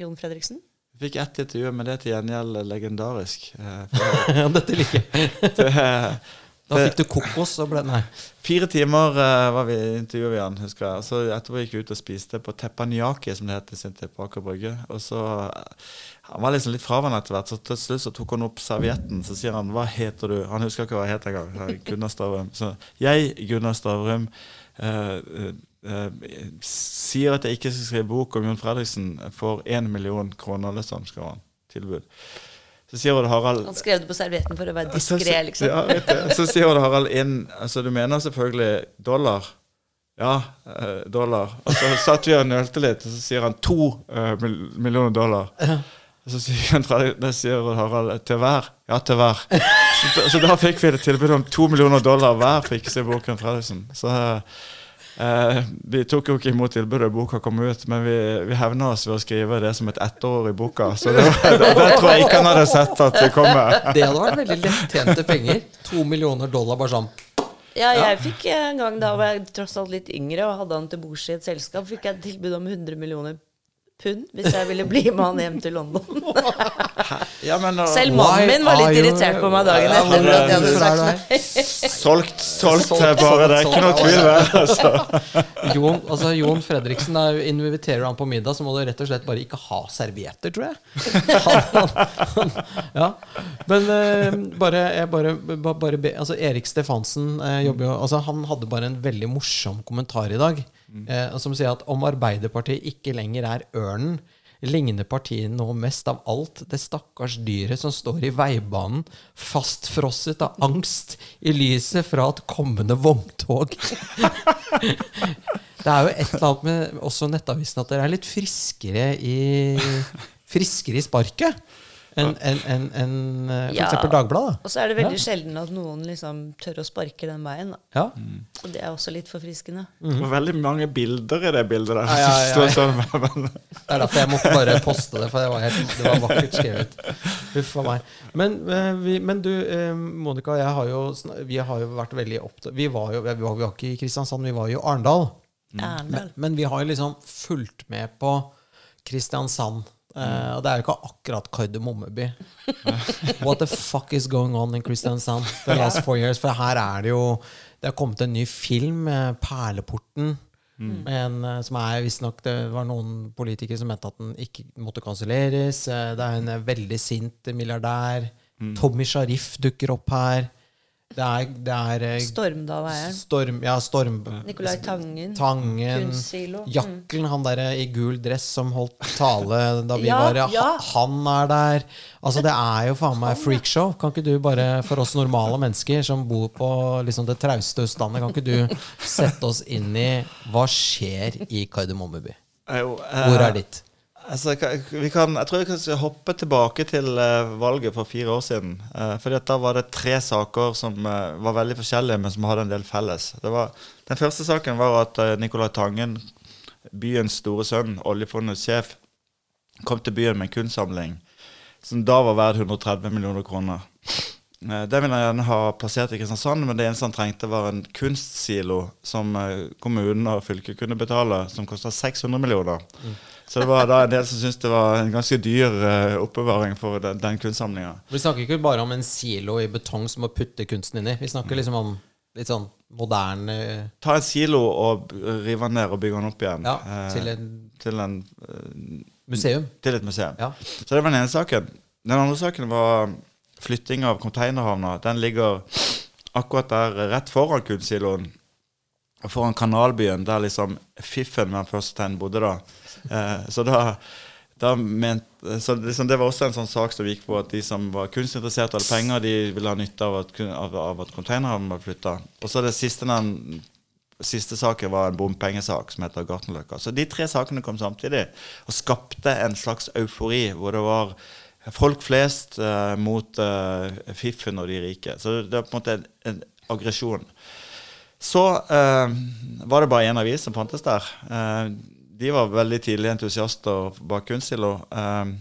S2: Jon Fredriksen?
S3: Jeg fikk ett intervju, men det er til gjengjeld legendarisk. Eh,
S1: Ja, dette liker jeg. Da fikk du kokos og ble Nei.
S3: fire timer eh, var vi intervjuet vi han, husker jeg. Og så etterpå gikk vi ut og spiste på Teppanyaki, som det het i sin tid, på Aker Brygge. Og så eh, Han var liksom litt fraværende etter hvert, så til slutt så tok han opp servietten. Så sier han 'Hva heter du?' Han husker ikke hva jeg het engang. Gunnar Stavrum. Så jeg, Gunnar Stavrum, eh, eh, sier at jeg ikke skal skrive bok om Jon Fredriksen for én million kroner, liksom, skal han. Tilbud. Så sier Odd Harald
S2: Han skrev det på servietten for å være diskré, liksom.
S3: ja, vet du. så sier Odd Harald inn Altså, du mener selvfølgelig dollar? Ja, eh, dollar. Og så satt vi og nølte litt, og så sier han to eh, millioner dollar. Og så sier, han, fra- det sier Harald til hver. Ja, til hver. Så, så da fikk vi et tilbud om to millioner dollar hver for ikke å se boken Fredriksen. Så eh, vi tok jo ikke imot tilbudet da boka kom ut, men vi, vi hevna oss ved å skrive det som et ettår i boka. Så det, det, det tror jeg ikke han hadde sett at det kommer.
S1: Det hadde vært veldig lettjente penger. To millioner dollar bare sånn.
S2: Ja, jeg fikk en gang da var jeg tross alt litt yngre og hadde han til bords i et selskap, fikk jeg et tilbud om 100 millioner pund hvis jeg ville bli med han hjem til London.
S3: Ja, men, uh,
S2: Selv mannen min var litt irritert på meg dagen
S3: Ja,
S2: etter. at jeg hadde
S1: er
S2: sagt nei.
S3: Solgt, solgt
S1: Solgt,
S3: bare. Det er ikke noe tvil der. Altså.
S1: Jon, altså Jon Fredriksen, da inviterer du han på middag, så må du rett og slett bare ikke ha servietter, tror jeg. Han, han, han, ja. Men uh, bare, jeg bare, ba- bare be, altså Erik Stefansen uh, jobber jo altså Han hadde bare en veldig morsom kommentar i dag, eh, som sier at om Arbeiderpartiet ikke lenger er ørnen, ligner partiet nå mest av alt det stakkars dyret som står i veibanen, fastfrosset av angst i lyset fra et kommende vogntog. Det er jo et eller annet med også Nettavisen at dere er litt friskere i Friskere i sparket enn en, en, en, f.eks. for
S2: Ja.
S1: Dagbladet.
S2: Og så er det veldig sjelden at noen liksom tør å sparke den veien. Da.
S1: Ja.
S2: Og det er også litt forfriskende.
S3: Det var veldig mange bilder i det bildet der.
S1: Ja, ja, ja, Det er derfor jeg måtte bare poste det, for det var, helt, det var vakkert skrevet. Uff a meg. Men, eh, vi, men du, eh, Monica og jeg har jo, vi har jo vært veldig opptatt Vi var jo vi var, vi var ikke i Kristiansand, vi var jo i Arendal.
S2: Mm.
S1: Men, men vi har jo liksom fulgt med på Kristiansand. Eh, og det er jo ikke akkurat kardemommeby. What the fuck is going on in Kristiansand the last four years? For her er det jo Det har kommet en ny film, eh, 'Perleporten'. mm. en, som er visstnok Det var noen politikere som mente at den ikke måtte kanselleres. Eh, Det er en eh, veldig sint milliardær. Tommy Sharif dukker opp her. Det er, det er eh,
S2: Stormdal-eieren.
S1: Storm, ja, Storm...
S2: Nicolai Tangen.
S1: Tangen.
S2: Kunstsilo. Jakkelen,
S1: Jaklen, han derre i gul dress som holdt tale da vi
S2: Ja,
S1: var
S2: ja.
S1: Han er der. Altså, det er jo faen meg freakshow. Kan ikke du bare, for oss normale mennesker som bor på liksom det trauste Østlandet, kan ikke du sette oss inn i hva skjer i Kardemommeby?
S3: Eh,
S1: Hvor er ditt?
S3: Altså, kan, jeg tror vi kan hoppe tilbake til eh, valget for fire år siden. Uh, fordi at Da var det tre saker som eh, var veldig forskjellige, men som hadde en del felles. Var, den første saken var at uh, Nicolai Tangen, byens store sønn, oljefondets sjef, kom til byen med en kunstsamling som da var verdt 130 millioner kroner. Eh, Det ville han gjerne ha plassert i Kristiansand, men det eneste han trengte, var en kunstsilo som eh, kommunen og fylket kunne betale, som kosta 600 millioner. Så det var da en del som syntes det var en ganske dyr uh, oppbevaring for den, den kunstsamlinga.
S1: Vi snakker ikke bare om en silo i betong som må putte kunsten inn i. Vi snakker liksom om litt sånn moderne
S3: Ta en silo og rive den ned og bygge den opp igjen
S1: Ja,
S3: eh,
S1: til en
S3: til, en, eh,
S1: museum.
S3: til et museum.
S1: Ja.
S3: Så det var den ene saken. Den andre saken var flytting av containerhavna. Den ligger akkurat der rett foran kunstsiloen. Foran Kanalbyen, der liksom fiffen med den første tegnen bodde da. Eh, så da, ment, så liksom det var også en sånn sak som gikk på at de som var kunstinteressert og hadde penger, de ville ha nytte av at, av, av at containerhavnen var flytta. Og så det siste den siste saken var en bompengesak som heter Gartnerløkka. Så de tre sakene kom samtidig og skapte en slags eufori hvor det var folk flest uh, mot uh, fiffen og de rike. Så det var på en måte en, en aggresjon. Så uh, var det bare én avis som fantes der. Eh, de var veldig tidlig entusiaster bak Kunstsilo. Um,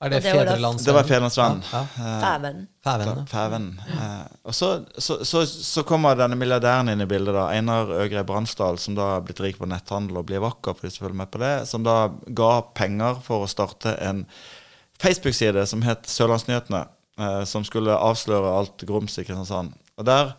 S1: Er det Fedrelandsvennen?
S3: det var Fedrelandsvennen.
S1: Ja, ja.
S2: Fæven.
S1: Fæven, ja.
S3: Fæven. Eh, og så, så, så, så kommer denne milliardæren inn i bildet. da Einar Øgrei Bransdal, som da er blitt rik på netthandel og blir vakker, for de som følger med på det, som da ga penger for å starte en Facebook-side som het Sørlandsnyhetene, uh, som skulle avsløre alt grums i Kristiansand. Og der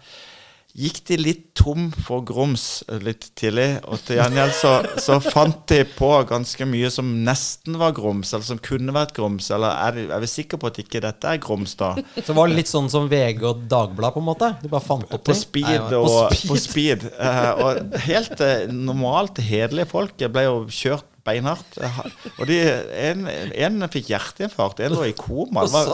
S3: gikk de litt tom for grums litt tidlig. Og til gjengjeld så, så fant de på ganske mye som nesten var grums, eller som kunne vært grums. Eller er, er vi sikre på at ikke dette er grums, da?
S1: Så det var litt sånn som VG og Dagbladet, på en måte? De bare fant opp
S3: På
S1: ting?
S3: speed
S1: Nei,
S3: og
S1: på speed.
S3: på speed. Uh, og helt uh, normalt hederlige folk ble jo kjørt beinhardt. Og de, en, en fikk hjerteinfarkt, en lå i koma. Det var,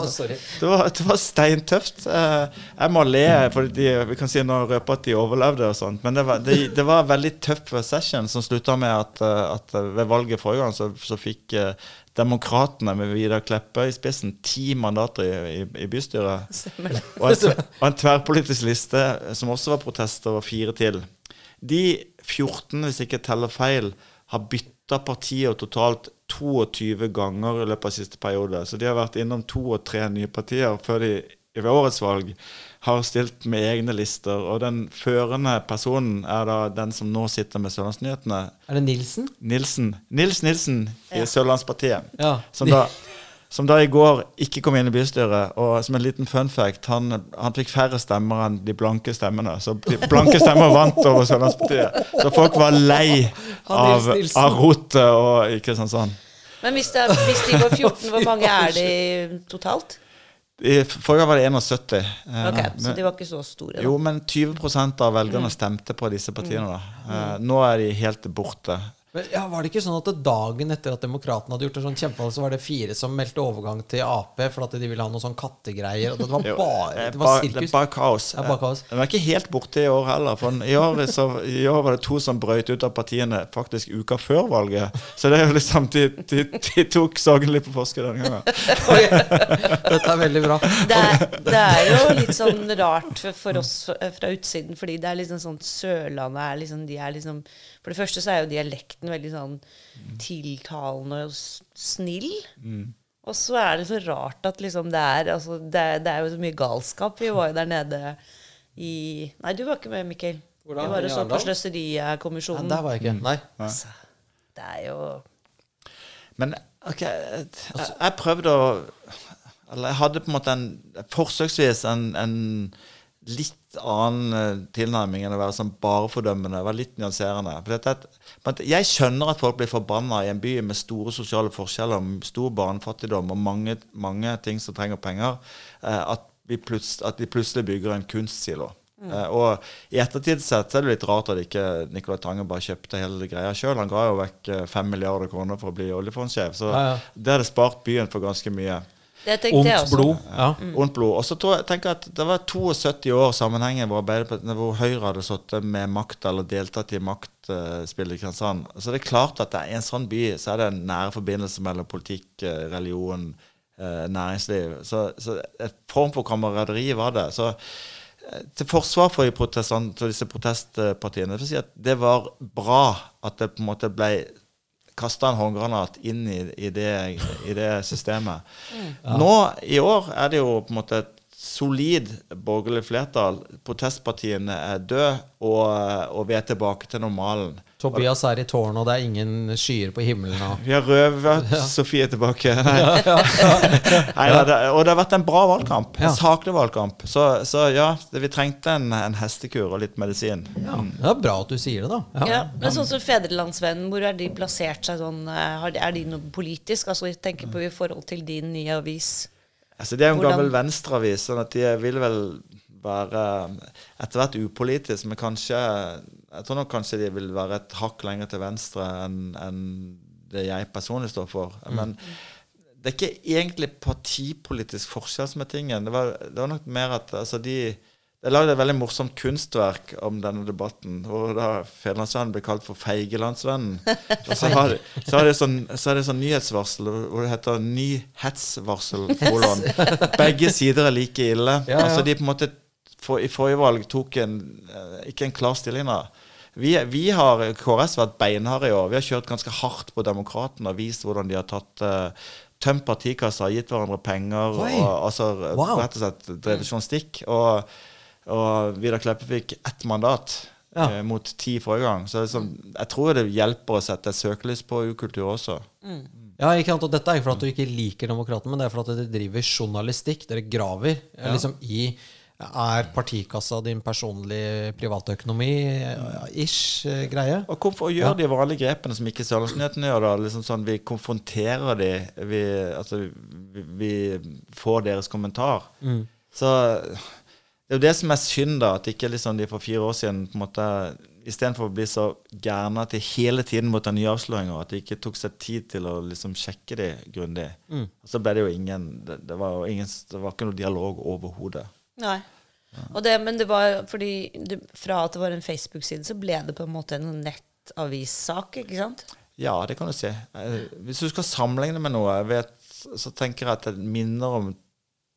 S3: det var, det var steintøft. Eh, Jeg må le, for de, vi kan si nå røpe at de overlevde og sånt. Men det var, det, det var en veldig tøff session som slutta med at, eh, at ved valget forrige gang så, så fikk eh, Demokratene med Vidar Kleppe i spissen ti mandater i, i, i bystyret. Og en, og en tverrpolitisk liste som også var protester, og fire til. De 14, hvis jeg ikke teller feil, har bytta partier totalt 22 ganger i løpet av siste periode. Så de har vært innom to og tre nye partier før de ved årets valg har stilt med egne lister. Og den førende personen er da den som nå sitter med Sørlandsnyhetene,
S1: Er det Nilsen?
S3: Nilsen. Nils Nilsen i
S2: Ja.
S3: Sørlandspartiet.
S1: Ja.
S3: Som da, som da i går ikke kom inn i bystyret. Og som en liten fun fact, han, han fikk færre stemmer enn de blanke stemmene. Så de blanke stemmer vant over Sørlandspartiet. Så folk var lei av, av rotet og i Kristiansand.
S2: Men hvis, det hvis de går 14, hvor mange er de totalt?
S3: I forrige gang var det 71. eh,
S2: Ok, Så de var ikke så store, da.
S3: Jo, men 20% av velgerne stemte på disse partiene. da. Eh, nå er de helt borte.
S1: Men ja, Var det ikke sånn at dagen etter at Demokratene hadde gjort det sånn kjempevalg, så var det fire som meldte overgang til Ap for at de ville ha noe sånn kattegreier? Og det var bare,
S3: eh,
S1: det var
S3: sirkus. Det bare kaos.
S1: Ja, bare kaos.
S3: Eh, Den var ikke helt borte i år heller. For i år, så, I år var det to som brøyt ut av partiene faktisk uka før valget. Så det er jo liksom de, de, de tok sorgen litt på forskudd denne gangen.
S1: Dette er veldig bra.
S2: Det er, det er jo litt sånn rart for, oss fra fra utsiden, fordi det er liksom sånn Sørlandet er liksom De er liksom For det første så er jo dialekten veldig sånn tiltalende og snill. snill. Og så er det så rart at liksom det er Altså, det, er- det er jo så mye galskap. Vi var jo der nede i Nei, du var ikke med, Mikkel.
S1: Hvordan?
S2: Vi var
S1: jo
S2: og så på
S1: Arendal? Ja,
S2: Sløserikommisjonen.
S1: der var jeg ikke. Nei.
S2: Altså, det er jo
S3: Men ok, jeg, jeg prøvde å Eller jeg hadde på en måte en forsøksvis en, en litt annen eh, tilnærming enn å være sånn bare fordømmende. Være litt nyanserende. Er men jeg skjønner at folk blir forbanna i en by med store sosiale forskjeller, stor barnefattigdom og mange, mange ting som trenger penger, eh, at, at de plutselig bygger en kunstsilo. Mm. og I ettertid sett er det litt rart at ikke Nicolai Tange bare kjøpte hele greia sjøl. Han ga jo vekk eh, fem milliarder kroner for å bli oljefondsjef, så
S1: Ja, ja.
S3: det hadde spart byen for ganske mye.
S2: Det tenkte jeg også.
S1: blod. Ja.
S3: Ondt blod. Og så tenker jeg at det var 72 år sammenhengen hvor, hvor Høyre hadde sittet med makt eller deltatt i maktspillet i Kristiansand. Så det er klart at det er en sånn by så er det en nære forbindelse mellom politikk, eh, religion, eh, næringsliv. Så, så et form for kameraderi var det. Så eh, til forsvar for, de protestant- for disse protestpartiene jeg vil si at det var bra at det på en måte ble kasta en håndgranat inn i, i, det, i det systemet. Nå i år er det jo på en måte et solid borgerlig flertall. Protestpartiene er døde, og, og vi er tilbake til normalen.
S1: Tobias er i tårnet, og det er ingen skyer på himmelen. Og.
S3: Vi har røvet Sofie tilbake. Nei. Nei, ja, det, og det har vært en bra valgkamp. En
S1: Ja.
S3: saklig valgkamp. Så, så ja, det, vi trengte en, en hestekur og litt medisin. Ja.
S1: Det er bra at du sier det, da.
S2: Ja, men sånn som Fedrelandsvennen, hvor er de plassert seg sånn eh, har de- Er de noe politisk? Altså jeg tenker på i forhold til din nye avis.
S3: Altså, det er jo en
S2: Hvordan-
S3: gammel venstreavis, sånn at de vil vel være etter hvert upolitisk, men kanskje Jeg tror nok kanskje de vil være et hakk lenger til venstre enn en det jeg personlig står for. Men det er ikke egentlig partipolitisk forskjell som er tingen. Det var, det var nok mer at altså, de det er lagd et veldig morsomt kunstverk om denne debatten, hvor da Fedrelandsvennen ble kalt for Feigelandsvennen. Og så har så har de sånn, så sånn nyhetsvarsel hvor det heter Nyhetsvarsel. kolon. Begge sider er like ille.
S1: Ja, ja.
S3: Altså de på en måte for, I forrige valg tok en, eh, ikke en klar stilling da. Vi, vi har KrS vært beinharde i år. Vi har kjørt ganske hardt på Demokratene og vist hvordan de har tatt uh, tømt partikasser, gitt hverandre penger
S1: Oi.
S3: og altså
S1: Wow.
S3: rett og slett drevet journalistikk. Og, og Vidar Kleppe fikk ett mandat
S1: Ja.
S3: uh, mot ti forrige gang. Så sånn, jeg tror det hjelper å sette et søkelys på ukultur også.
S1: Ja, ikke sant? Og dette er ikke fordi at du ikke liker Demokratene, men det er fordi at dere driver journalistikk. Dere graver ja. liksom i Er partikassa din personlig privatøkonomi-ish eh, greie?
S3: Og hvorfor gjøre de vanlige grepene som ikke Sørlandsnyhetene gjør? da, liksom sånn Vi konfronterer de, vi, altså, vi, vi får deres kommentar. Så det er jo det som er synd, da, at ikke liksom de for fire år siden på en måte Istedenfor å bli så gærne at de hele tiden måtte ha nye avsløringer, at de ikke tok seg tid til å liksom sjekke de grundig. Og så ble det jo ingen Det, det, var, jo ingen, det var ikke noe dialog overhodet.
S2: Nei. Det, men det var fordi du, fra at det var en Facebook-side, så ble det på en måte en nettavissak, ikke sant?
S3: Ja, det kan du si. Eh, Hvis du skal sammenligne med noe, vet, så tenker jeg at det minner om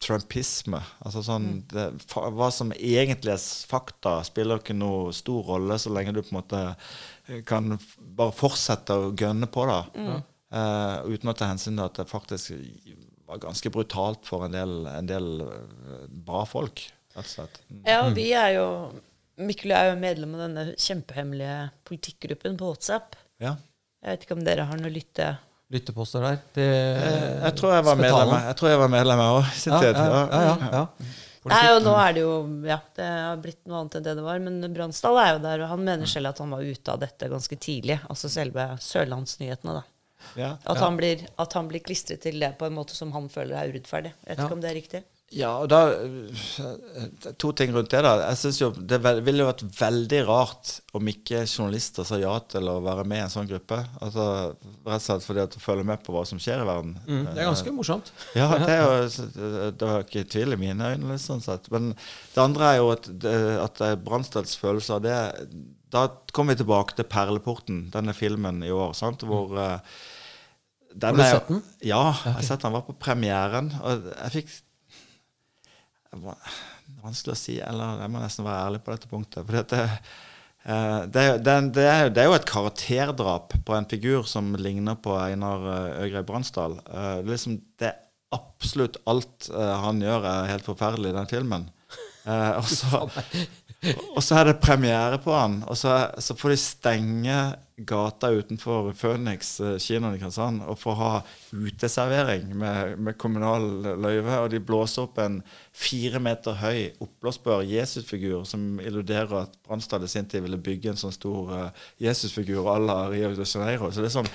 S3: trumpisme. Altså sånn, det, Hva som egentlig er fakta, spiller ikke noe stor rolle så lenge du på en måte eh, kan bare fortsette å gønne på det. Eh, uten å ta hensyn til at det faktisk var ganske brutalt for en del, en del eh, bra folk, rett og slett. Mm.
S2: Ja, vi er jo Mikkel er jo medlem av denne kjempehemmelige politikkgruppen på WhatsApp.
S3: Ja.
S2: Jeg vet ikke om dere har noe lytte...
S1: Lytteposter der? Det,
S3: Jeg tror jeg var medlem jeg tror jeg var medlem jeg òg
S1: ja, ja, ja, ja, ja.
S2: Nei, og nå er det jo Ja, det har blitt noe annet enn det det var. Men Bransdal er jo der, og han mener selv at han var ute av dette ganske tidlig. Altså selve Sørlandsnyhetene, da.
S3: Ja.
S2: At, Han blir, at han blir klistret til det på en måte som han føler er urettferdig. Jeg vet
S1: Ja.
S2: ikke om det er riktig.
S3: Ja, og da øh, To ting rundt det. da Jeg synes jo Det ville jo vært veldig rart om ikke journalister sa ja til å være med i en sånn gruppe. Altså Rett og slett fordi at du følger med på hva som skjer i verden.
S1: Mm, det er ganske morsomt.
S3: Ja, det er jo Det var ikke tvil i mine øyne. litt sånn sett Men det andre er jo at, at det er Bransdals følelse av det Da kommer vi tilbake til 'Perleporten', denne filmen i år, sant? hvor eh, den
S1: Har du
S3: er
S1: sett den?
S3: Ja, jeg har sett den. var på premieren. Og jeg fikk jeg må- Vanskelig å si, eller jeg må nesten være ærlig på dette punktet. For det, eh, det, er, det, er- det, er, det er jo et karakterdrap på en figur som ligner på Einar eh, Øgrei Bransdal. Eh, det er liksom, det er absolutt alt han gjør, er helt forferdelig i den filmen. Og, så, og så er det premiere på han, og så, så får de stenge gata utenfor Phoenix eh, kinoen i Kristiansand og får ha uteservering med, med kommunal løyve. Og de blåser opp en fire meter høy oppblåsbar Jesusfigur som illuderer at Bransdal i sin tid ville bygge en sånn stor eh, Jesusfigur à la Rio de Janeiro. Så det, sånn,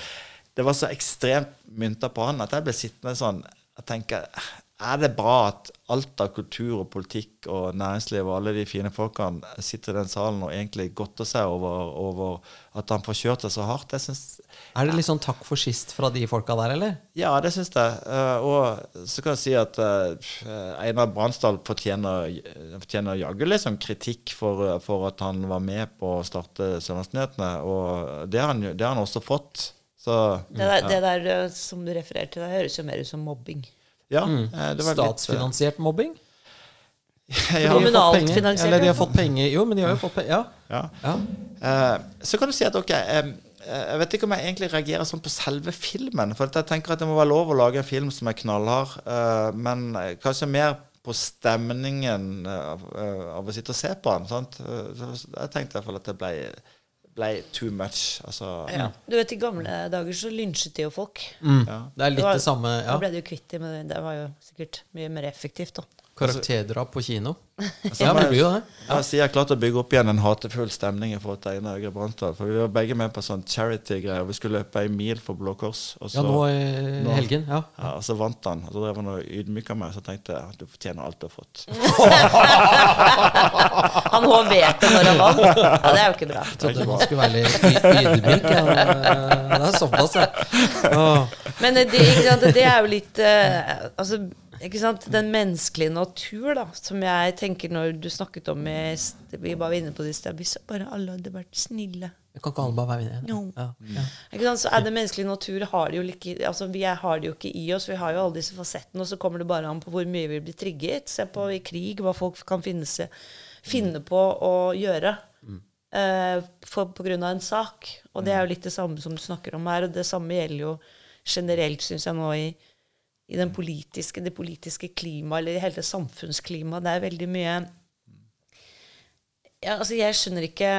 S3: det var så ekstremt mynta på han at jeg ble sittende sånn og tenke er det bra at alt av kultur og politikk og næringsliv og alle de fine folkene sitter i den salen og egentlig godter seg over, over at han får kjørt seg så hardt? Jeg synes,
S1: Er det litt sånn takk for sist fra de folka der, eller?
S3: ja, det syns jeg. Eh, og så kan jeg si at uh, Einar Bransdal fortjener, fortjener jaggu liksom kritikk for, for at han var med på å starte Sørlandsnyhetene. Og det har han, det har han også fått. Så
S2: Det der, det der eh, som du refererer til, det høres jo mer ut som mobbing.
S3: Ja, mm. det var litt, eh,
S1: Statsfinansiert mobbing? har fått
S2: Kommunalt finansiert,
S1: Eller de har fått penger Jo, men de har jo fått penger. Ja.
S3: ja.
S1: ja.
S3: Eh, så kan du si at ok um, Jeg vet ikke om jeg egentlig reagerer sånn på selve filmen. For jeg tenker at det må være lov å lage en film som er knallhard. eh, men eh, kanskje mer på stemningen eh, av, eh, av å sitte og se på den. Sant? Eh, så jeg tenkte i hvert fall at det ble, ble too much. Altså,
S2: Ja. Du vet, I gamle dager så lynsjet de jo folk.
S3: ja.
S1: Det er litt
S2: Det var-
S1: det samme.
S2: Da ble de jo kvitt dem, men det var jo sikkert mye mer effektivt. da.
S1: Karakterdrap på kino.
S3: Altså,
S1: Ja, det blir jo det.
S3: Jeg sier jeg klarte å bygge opp igjen en hatefull stemning i forhold til Einar Øgre Bransdal. For vi var begge med på sånn charity-greier. Vi skulle løpe ei mil for Blå Kors. Og så,
S1: Ja, nå i
S3: nå-
S1: helgen. Ja.
S3: Ja, og så vant han. Og så drev han og ydmyka meg. Så tenkte jeg at du fortjener alt du har fått.
S2: Han hoverte når han vant. Ja, det er jo ikke bra.
S1: Jeg Trodde man skulle være litt ydmyk. Ja. Det er såpass, ja.
S2: Men det, det er jo litt uh, Altså, ikke sant, den menneskelige natur, da, som jeg tenker når du snakket om Vi var inne på det i sted. Hvis bare alle hadde vært snille.
S1: Jeg kan ikke alle bare være med.
S2: No.
S1: Ja. Ja.
S2: Ikke sant? Så er det menneskelige natur har det jo ikke, altså Vi har det jo ikke i oss. Vi har jo alle disse fasettene, og så kommer det bare an på hvor mye vi blir trigget. Se på i krig hva folk kan finne, seg, finne på å gjøre eh, for, på grunn av en sak. Og det er jo litt det samme som du snakker om her. Og det samme gjelder jo generelt, syns jeg, nå i, i den politiske, det politiske klimaet, eller i hele samfunnsklimaet. Det er veldig mye ja, altså Jeg skjønner ikke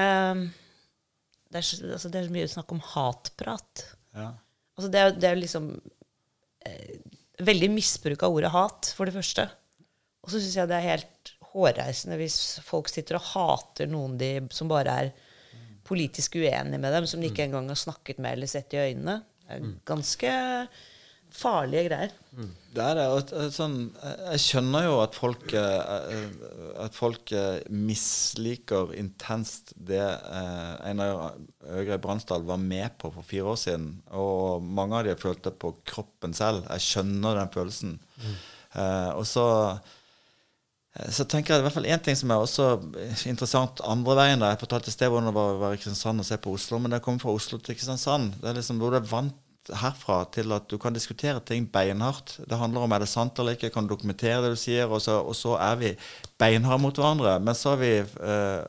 S2: det er, så- altså det er så mye snakk om hatprat.
S3: Ja.
S2: Altså det, er, det er liksom eh, Veldig misbruk av ordet hat, for det første. Og så syns jeg det er helt hårreisende hvis folk sitter og hater noen de, som bare er politisk uenig med dem, som de ikke engang har snakket med eller sett i øynene. Det er ganske farlige greier.
S3: Det er det. Eh, sånn, eh, jeg skjønner jo at folk, eh, eh, at folk eh, misliker intenst det eh, Einar Øgre Bransdal var med på for fire år siden. Og mange av de følte på kroppen selv. Jeg skjønner den følelsen. Mm. og så eh, så tenker jeg i hvert fall én ting som er også interessant andre veien. da. Jeg fortalte i sted hvordan det var å være i Kristiansand og se på Oslo. Men det kommer fra Oslo til Kristiansand. Det er liksom hvor du er vant herfra til at du kan diskutere ting beinhardt. Det handler om er det sant eller ikke, kan du dokumentere det du sier, og så, og så er vi beinharde mot hverandre. Men så er vi eh,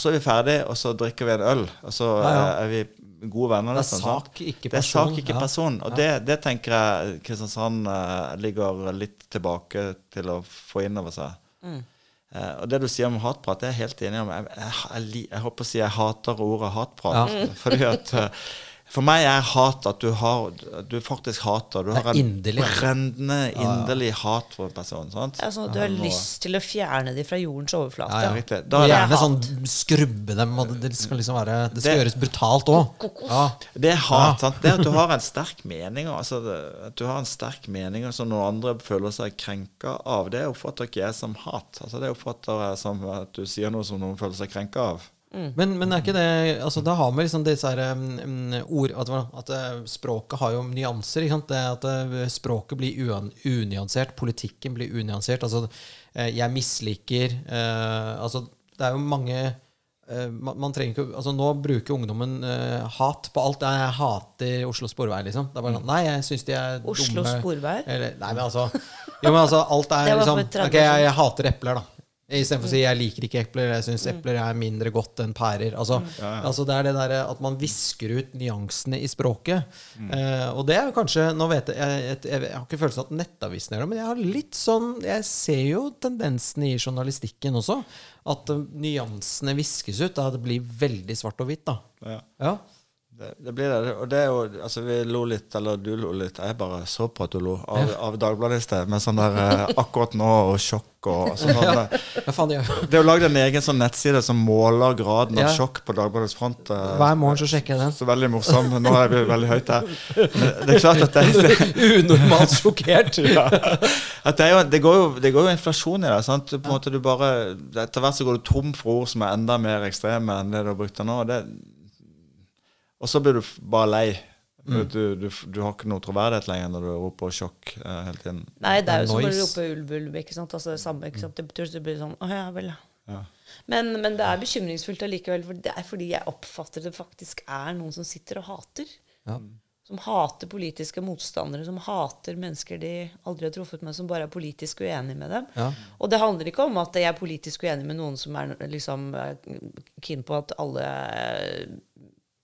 S3: så er vi ferdig, og så drikker vi en øl, og så
S1: Ja, ja.
S3: eh, er vi gode venner.
S1: Det er
S3: nesten, sant?
S1: sak, ikke
S3: Det er
S1: person.
S3: sak, ikke
S1: Ja.
S3: person. Og det, det tenker jeg Kristiansand eh, ligger litt tilbake til å få inn over seg. Eh, og det du sier om hatprat, det er jeg helt enig om. Jeg, jeg, jeg, jeg håper å si jeg hater ordet hatprat. Fordi at eh, For meg er hat at du har Du faktisk hater. Du har en
S1: inderlig.
S3: brennende, inderlig hat for en person. Sant?
S2: Er sånn at du har lyst til å fjerne dem fra jordens overflate.
S1: Ja, ja.
S3: Riktig. Da er
S1: gjerne sånn skrubbe dem, og det skal liksom være Det skal
S3: Det-
S1: gjøres brutalt òg. Ja.
S3: Det er hat. Sant? Det at du har en sterk mening, altså at du har en sterk mening som noen andre føler seg krenka av, det oppfatter ikke jeg som hat. Altså Det oppfatter jeg som at du sier noe som noen føler seg krenka av.
S1: Men, men er ikke det altså Da har vi liksom disse her, um, ord At, at eh, språket har jo nyanser. Det at eh, Språket blir un, unyansert. Politikken blir unyansert. Altså, eh, jeg misliker uh, Altså, det er jo mange uh, man, man trenger ikke Altså Nå bruker ungdommen uh, hat på alt. Jeg hater Oslo Sporvei, liksom. Det er bare sånn, Nei, jeg syns de er
S2: Oslo
S1: dumme.
S2: Sporveier?
S1: Eller, nei, men altså Jo, men altså, alt er
S2: Det
S1: liksom Ok, jeg, jeg hater epler, da. Istedenfor å si 'jeg liker ikke epler', jeg syns epler er mindre godt enn pærer. Altså, altså Det er det derre at man visker ut nyansene i språket. Eh, og det er kanskje Nå vet jeg Jeg, jeg, jeg har ikke følelsen av at Nettavisen gjør det, men jeg har litt sånn Jeg ser jo tendensen i journalistikken også. At uh, nyansene viskes ut. Da det blir veldig svart og hvitt. da
S3: Ja.
S1: Ja.
S3: Det, det blir det. Og det er jo Altså, vi lo litt, eller du lo litt, jeg bare så på at du lo, av, av Dagbladet i sted, med sånn der eh, akkurat nå og sjokk og sånn.
S1: Ja.
S3: der.
S1: Ja.
S3: Det er jo lagd en egen sånn nettside som måler graden av
S1: Ja.
S3: sjokk på Dagbladets front. eh,
S1: Hver morgen så sjekker jeg den.
S3: Så veldig morsom. Nå er vi veldig høyt her. Det er klart at det, er...
S1: Unormalt sjokkert.
S3: det, jo, det, går jo, det går jo inflasjon i det. Sant? På en måte, du bare, etter hvert så går du tom for ord som er enda mer ekstreme enn det du har brukt til nå. Og, det, og så blir du bare lei. Mm. du, du, du har ikke noe troverdighet lenger når du roper sjokk uh, hele tiden.
S2: Nei, det er jo som å rope ulv, ulv. ikke sant? Altså det samme, ikke sant? Det betyr at du blir sånn Å ja vel, ja. Men, men det er bekymringsfullt allikevel. For det er fordi jeg oppfatter det faktisk er noen som sitter og hater.
S1: Ja.
S2: Som hater politiske motstandere, som hater mennesker de aldri har truffet med, som bare er politisk uenig med dem.
S1: Ja.
S2: Og det handler ikke om at jeg er politisk uenig med noen som er liksom keen på at alle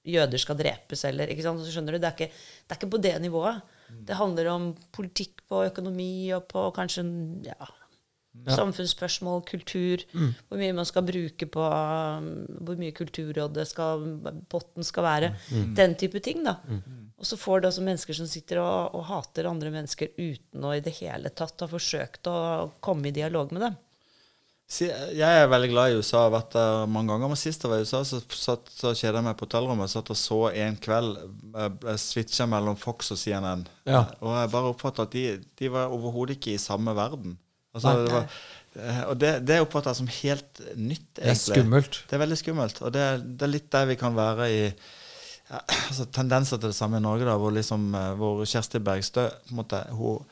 S2: jøder skal drepes, eller ikke sant? Så skjønner du, det er, ikke, det er ikke på det nivået. Det handler om politikk på økonomi og på kanskje ja, samfunnsspørsmål, kultur. Hvor mye man skal bruke på um, Hvor mye Kulturrådet skal Potten skal være. Den type ting, da. Og så får du altså mennesker som sitter og, og hater andre mennesker uten å i det hele tatt ha forsøkt å komme i dialog med dem.
S3: Jeg er veldig glad i USA, har vært der mange ganger. Men sist jeg var i USA, så, satt, så kjeda jeg meg på hotellrommet. Satt og så en kveld uh, switcha mellom Fox og CNN.
S1: Ja.
S3: Og jeg bare oppfatta at de, de var overhodet ikke i samme verden. Altså,
S1: Nei.
S3: det var, eh, og det, det oppfatter jeg som helt nytt, Egentlig.
S1: Det er skummelt.
S3: Det er veldig skummelt. Og det, det er litt der vi kan være i ja, altså Tendenser til det samme i Norge, da, hvor, liksom, eh, hvor Kjersti Bergstø på en måte, hun,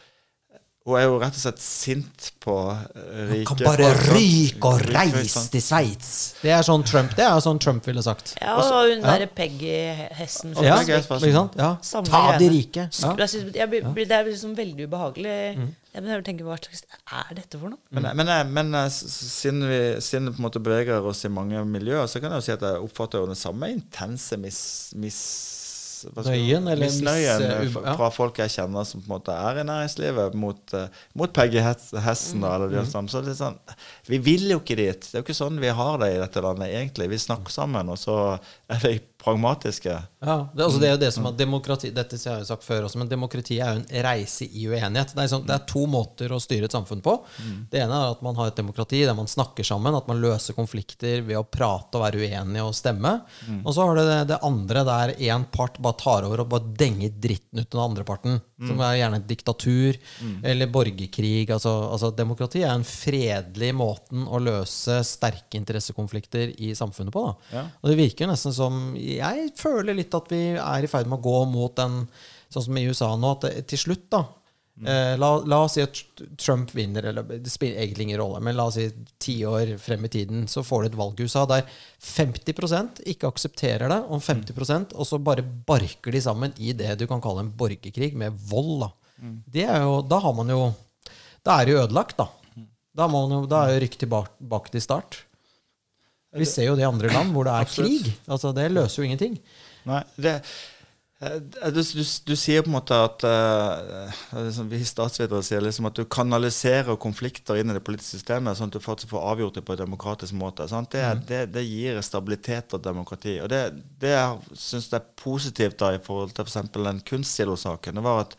S3: hun er jo rett og slett sint på rike rike
S1: Kan bare ryke og reise til Sveits. Det er sånn Trump Det er sånn Trump ville sagt.
S2: Ja, og hun
S1: ja.
S2: Peggy Hessen.
S1: Ja,
S3: gøy,
S1: ikke sant? Ja. Ta de rike. Ja.
S2: Jeg blir, det er liksom veldig ubehagelig. Jeg tenker, å Hva slags er dette for noe?
S3: Men, men, jeg- men eh, s- siden vi siden på en måte beveger oss i mange miljøer, så kan jeg jo si at jeg oppfatter jo den samme intense mis... mis hva skal jeg-
S1: Nøyen, eller
S3: misnøyen
S1: mis-
S3: eh, fra- fra folk jeg kjenner som på en måte er i næringslivet, mot, eh, mot Peggy Hessen da, eller de
S1: Mm.
S3: som, så det er sånn, Vi vil jo ikke dit. Det er jo ikke sånn vi har det i dette landet, egentlig. Vi snakker sammen, og så er vi pragmatiske.
S1: Ja, det, altså det er jo det som er demokrati Dette har jeg jo sagt før også, men demokrati er jo en reise i uenighet. Det er, sånn, det er to måter å styre et samfunn på. Det ene er at man har et demokrati der man snakker sammen, at man løser konflikter ved å prate og være uenige og stemme. Og så har du det, det andre der én part bare tar over og bare denger dritten ut av den andre parten. Som er gjerne et diktatur eller borgerkrig. Altså, altså Demokrati er en fredelig måten å løse sterke interessekonflikter i samfunnet på.
S3: Ja.
S1: Og det virker nesten som Jeg føler litt at vi er i ferd med å gå mot den, Sånn som i USA nå, at det, til slutt, da eh, la, la oss si at Trump vinner, eller det spiller egentlig ingen rolle, men la oss si ti år frem i tiden, så får du et valg i USA der 50% ikke aksepterer det, og 50% og så bare barker de sammen i det du kan kalle en borgerkrig, med vold. Da, det er jo, da har man jo Da er det jo ødelagt, da. Da, må man jo, da er jo rykk tilbake til start. Vi ser jo det i andre land hvor det er
S3: Absolutt.
S1: krig. Altså, det løser jo ingenting.
S3: Nei, det eh, du, du, du sier på en måte at liksom, Vi statsvitere sier liksom at du kanaliserer konflikter inn i det politiske systemet, sånn at du faktisk får avgjort det på en demokratisk måte. Det, det, det gir stabilitet og demokrati. Og det, det syns jeg er positivt da i forhold til f.eks. den kunstsilosaken. Det var at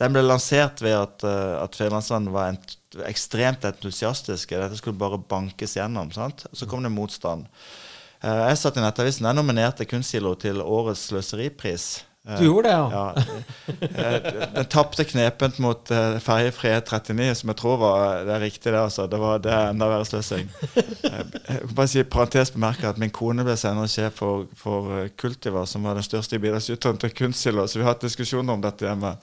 S3: den ble lansert ved at, uh, at Fedrelandsvennen var ent, ekstremt entusiastiske. Dette skulle bare bankes gjennom. Sant? Så kom det motstand. Eh, jeg satt i Nettavisen. Jeg nominerte Kunstsilo til årets sløseripris. Eh,
S1: Du gjorde det, ja.
S3: ja. Eh, Den tapte knepent mot uh, ferjefri E39, som jeg tror var det riktige. Det altså. det var det enda verre sløsing. Eh, Jeg kan bare si parentes bemerke at min kone ble senere sjef for, for Kultiva, som var den største bidragsyteren til Kunstsilo, så vi har hatt diskusjoner om dette hjemme.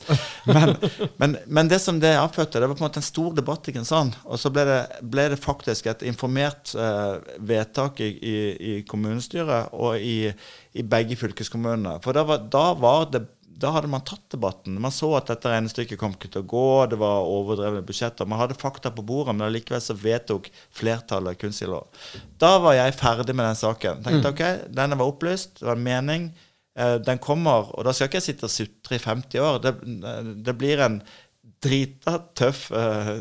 S3: Men, men, men det som det avfødte, det var på en måte en stor debatt i Kristiansand. Og så ble det, ble det faktisk et informert uh, vedtak i, i, i kommunestyret og i, i begge fylkeskommunene. For da var, da var det da hadde man tatt debatten. Man så at dette regnestykket kom ikke til å gå, det var overdrevne budsjetter. Man hadde fakta på bordet, men allikevel så vedtok flertallet kunstig lov. Da var jeg ferdig med den saken. Tenkte ok, denne var opplyst, det var en mening. Eh, den kommer, og da skal ikke jeg sitte og sutre i 50 år. Det, det blir en drita tøff eh,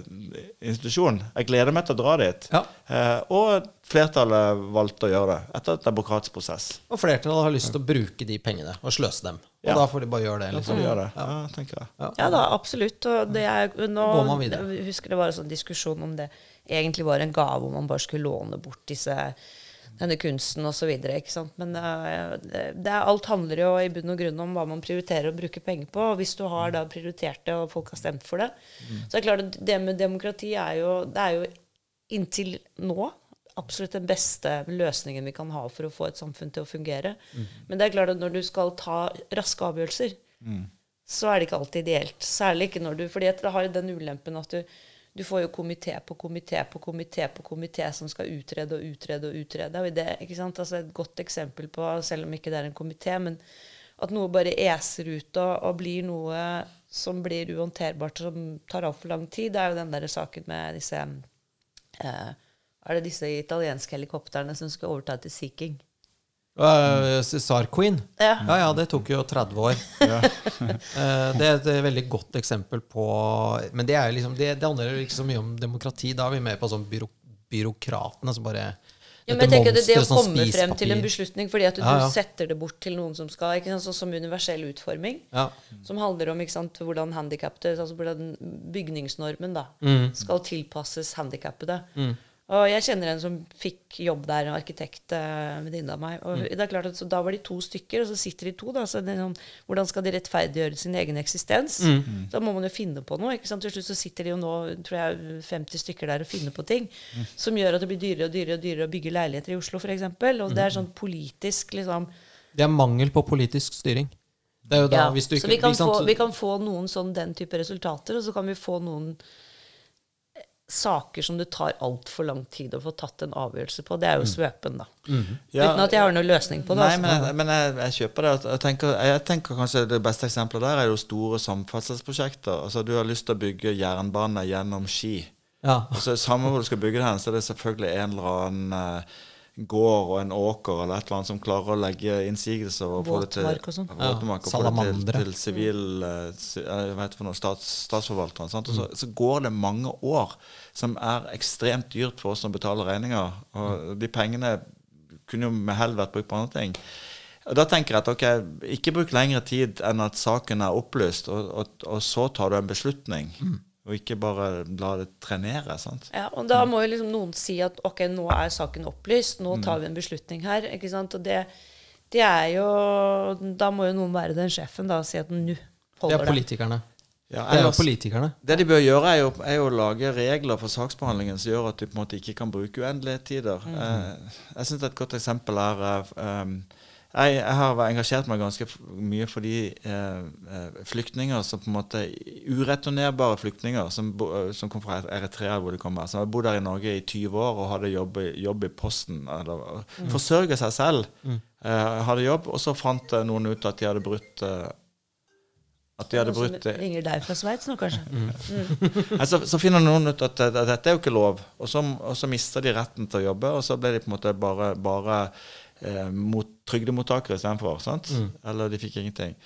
S3: institusjon. Jeg gleder meg til å dra dit.
S1: Ja.
S3: Eh, og flertallet valgte å gjøre det etter et demokratisk prosess.
S1: Og flertallet har lyst til å bruke de pengene og sløse dem. Og
S3: Ja.
S1: da får de bare gjøre det.
S3: Da får
S1: Liksom.
S3: gjøre det. Ja, tenker jeg.
S2: Ja da, absolutt. Og det er, nå,
S1: Går man videre.
S2: Jeg husker det var en sånn diskusjon om det egentlig var en gave om man bare skulle låne bort disse, denne kunsten osv. Men eh, det, det er, alt handler jo i bunn og grunn om hva man prioriterer å bruke penger på. Og hvis du har da prioritert det, og folk har stemt for det, så er det klart at det med demokrati er jo, det er jo inntil nå absolutt den beste løsningen vi kan ha for å få et samfunn til å fungere. Men det er klart at når du skal ta raske avgjørelser, så er det ikke alltid ideelt. Særlig ikke når du For det har jo den ulempen at du, du får jo komité på komité på komité på komité som skal utrede og utrede og utrede. Og det? Altså et godt eksempel på, selv om ikke det er en komité, men at noe bare eser ut og, og blir noe som blir uhåndterbart, som tar altfor lang tid, det er jo den der saken med disse eh, Er det disse italienske helikoptrene som skal overta til Sea King?
S1: Uh, Queen.
S2: Ja.
S1: Ja, ja, det tok jo 30 år. uh, det er et veldig godt eksempel på Men det, er liksom, det, det handler ikke så mye om demokrati. Da er vi mer på sånn byro, byråkratene som bare
S2: Ja, men jeg tenker det, det å komme frem til en beslutning fordi at du
S1: Ja, ja.
S2: setter det bort til noen som skal ikke sant, Sånn som universell utforming,
S1: Ja.
S2: som handler om ikke sant, hvordan handikappede altså bygningsnormen da,
S1: Mm.
S2: skal tilpasses handikappede. Og jeg kjenner en som fikk jobb der, en arkitekt, eh, venninne av meg. Og
S1: Mm.
S2: det er klart at så Da var de to stykker, og så sitter de to. da, så det er sånn, Hvordan skal de rettferdiggjøre sin egen eksistens?
S1: Mm.
S2: Da må man jo finne på noe. ikke sant? Til slutt så sitter de jo nå tror jeg, 50 stykker der og finner på ting som gjør at det blir dyrere og dyrere og dyrere å bygge leiligheter i Oslo, f.eks. Og det er sånn politisk liksom
S1: Det er mangel på politisk styring. Det er jo da,
S2: ja,
S1: hvis du ikke,
S2: Så vi kan,
S1: ikke sant,
S2: få, vi kan få noen sånn den type resultater, og så kan vi få noen saker som det tar altfor lang tid å få tatt en avgjørelse på. Det er jo svøpen, da.
S3: Ja,
S2: Uten at jeg har noen løsning på det.
S3: Nei,
S2: altså.
S3: men, jeg, men jeg, jeg kjøper det. Jeg tenker, jeg tenker kanskje Det beste eksempelet der er jo store samferdselsprosjekter. Altså Du har lyst til å bygge jernbane gjennom Ski.
S1: ja.
S3: Altså, så Samme hvor du skal bygge det hen, så er det selvfølgelig en eller annen eh, gård og en åker eller et eller annet som klarer å legge innsigelser og få det til
S2: Våtmark og sånn.
S3: våtmark, og
S1: Ja,
S3: få det til, til sivil eh, si- eh, noe, stats, statsforvalteren. Sant? Og så,
S1: Mm.
S3: så går det mange år som er ekstremt dyrt for oss som betaler regninger. Og de pengene kunne jo med hell vært brukt på andre ting. Og Da tenker jeg at ok, ikke bruk lengre tid enn at saken er opplyst, og, og, og så tar du en beslutning.
S1: Mm.
S3: Og ikke bare la det trenere. sant?
S2: Ja, og da må jo liksom noen si at ok, nå er saken opplyst, nå tar vi en beslutning her. ikke sant? Og det, det er jo Da må jo noen være den sjefen da og si at nå
S1: Det
S2: Det
S1: er politikerne.
S3: Ja,
S1: Det er politikerne.
S3: Det de bør gjøre, er jo, er jo å lage regler for saksbehandlingen som gjør at du på en måte ikke kan bruke uendelige tider. Eh, jeg syns et godt eksempel er eh, um, jeg, jeg har engasjert meg ganske mye for de eh, eh, flyktninger som på en måte Ureturnerbare flyktninger som, eh, som kom fra Eritrea, hvor de kommer. Som har bodd her i Norge i 20 år og hadde jobb, jobb i Posten. Eller, Forsørget seg selv. Eh, hadde jobb, og så fant eh, noen ut at de hadde brutt eh, At de hadde
S2: Noen
S3: brutt
S2: som ringer deg fra Sveits nå, kanskje?
S3: Mm. så, så finner noen ut at, at dette er jo ikke lov, og så, og så mister de retten til å jobbe, og så ble de på en måte bare, bare eh, mot, trygdemottakere istedenfor. Mm. Eller de fikk ingenting.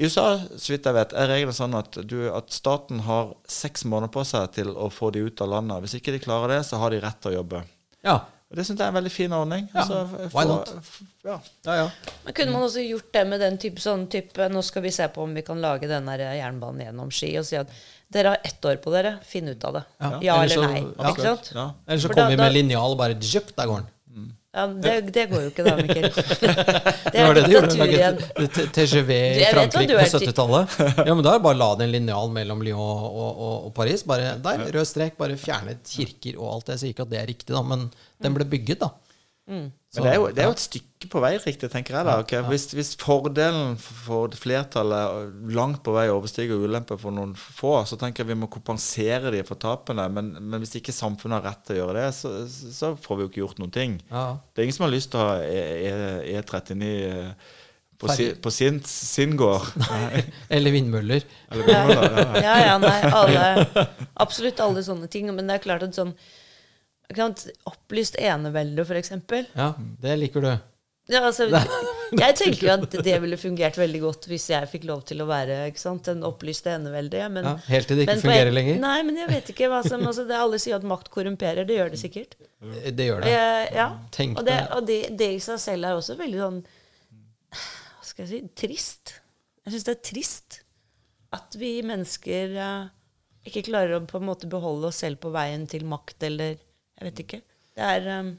S3: I USA, så vidt jeg vet, er reglene sånn at, du, at staten har seks måneder på seg til å få de ut av landet. Hvis ikke de klarer det, så har de rett til å jobbe.
S1: Ja.
S3: Og Det syns jeg er en veldig fin ordning.
S1: Ja,
S3: Altså,
S1: why not?
S3: ja.
S1: ja, ja.
S2: Men kunne man også gjort det med den type sånn type Nå skal vi se på om vi kan lage den jernbanen gjennom Ski, og si at dere har ett år på dere, finn ut av det.
S1: Ja.
S2: Ja,
S1: Eller så-
S2: eller nei.
S1: ja.
S2: Ikke sant?
S3: Ja.
S1: Eller så kommer vi med linjal og bare djup, der går den.
S2: Ja, det, det går jo ikke da, Mikkel. Det er
S1: det de gjorde.
S2: diktatur igjen.
S1: TGV i Frankrike på
S2: er
S1: 70-tallet. Ja, men da er det bare å la det en linjal mellom Lyon og, og, og Paris. Bare der, rød strek. Bare fjernet kirker og alt. Jeg sier ikke at det er riktig, da, men den ble bygget, da.
S3: Men det er, jo, det er jo et stykke på vei riktig, tenker jeg. da. Okay, Hvis, hvis fordelen for flertallet langt på vei overstiger ulemper for noen få, så tenker jeg vi må kompensere de for tapene. Men, men hvis ikke samfunnet har rett til å gjøre det, så, så får vi jo ikke gjort noen ting.
S1: Ja.
S3: Det er ingen som har lyst til å ha E- E- E39 eh, på, si, på sin, sin gård.
S1: Eller vindmøller.
S3: Eller vindmøller, ja.
S2: Ja, ja, nei, alle, absolutt alle sånne ting. Men det er klart at sånn Opplyst enevelde, eksempel.
S1: Ja, det liker du.
S2: Ja, altså, Jeg tenker jo at det ville fungert veldig godt hvis jeg fikk lov til å være sant, den opplyste eneveldige. Men,
S1: Ja, helt til det ikke fungerer
S2: en-
S1: lenger.
S2: Nei, men jeg vet ikke hva som altså, det, Alle sier at makt korrumperer. Det gjør det sikkert.
S1: Det gjør det.
S2: Eh, ja. Og, det, og det, det i seg selv er også veldig sånn Hva skal jeg si trist. Jeg syns det er trist at vi mennesker uh, ikke klarer å på en måte beholde oss selv på veien til makt, eller Jeg vet ikke. Det er
S1: um,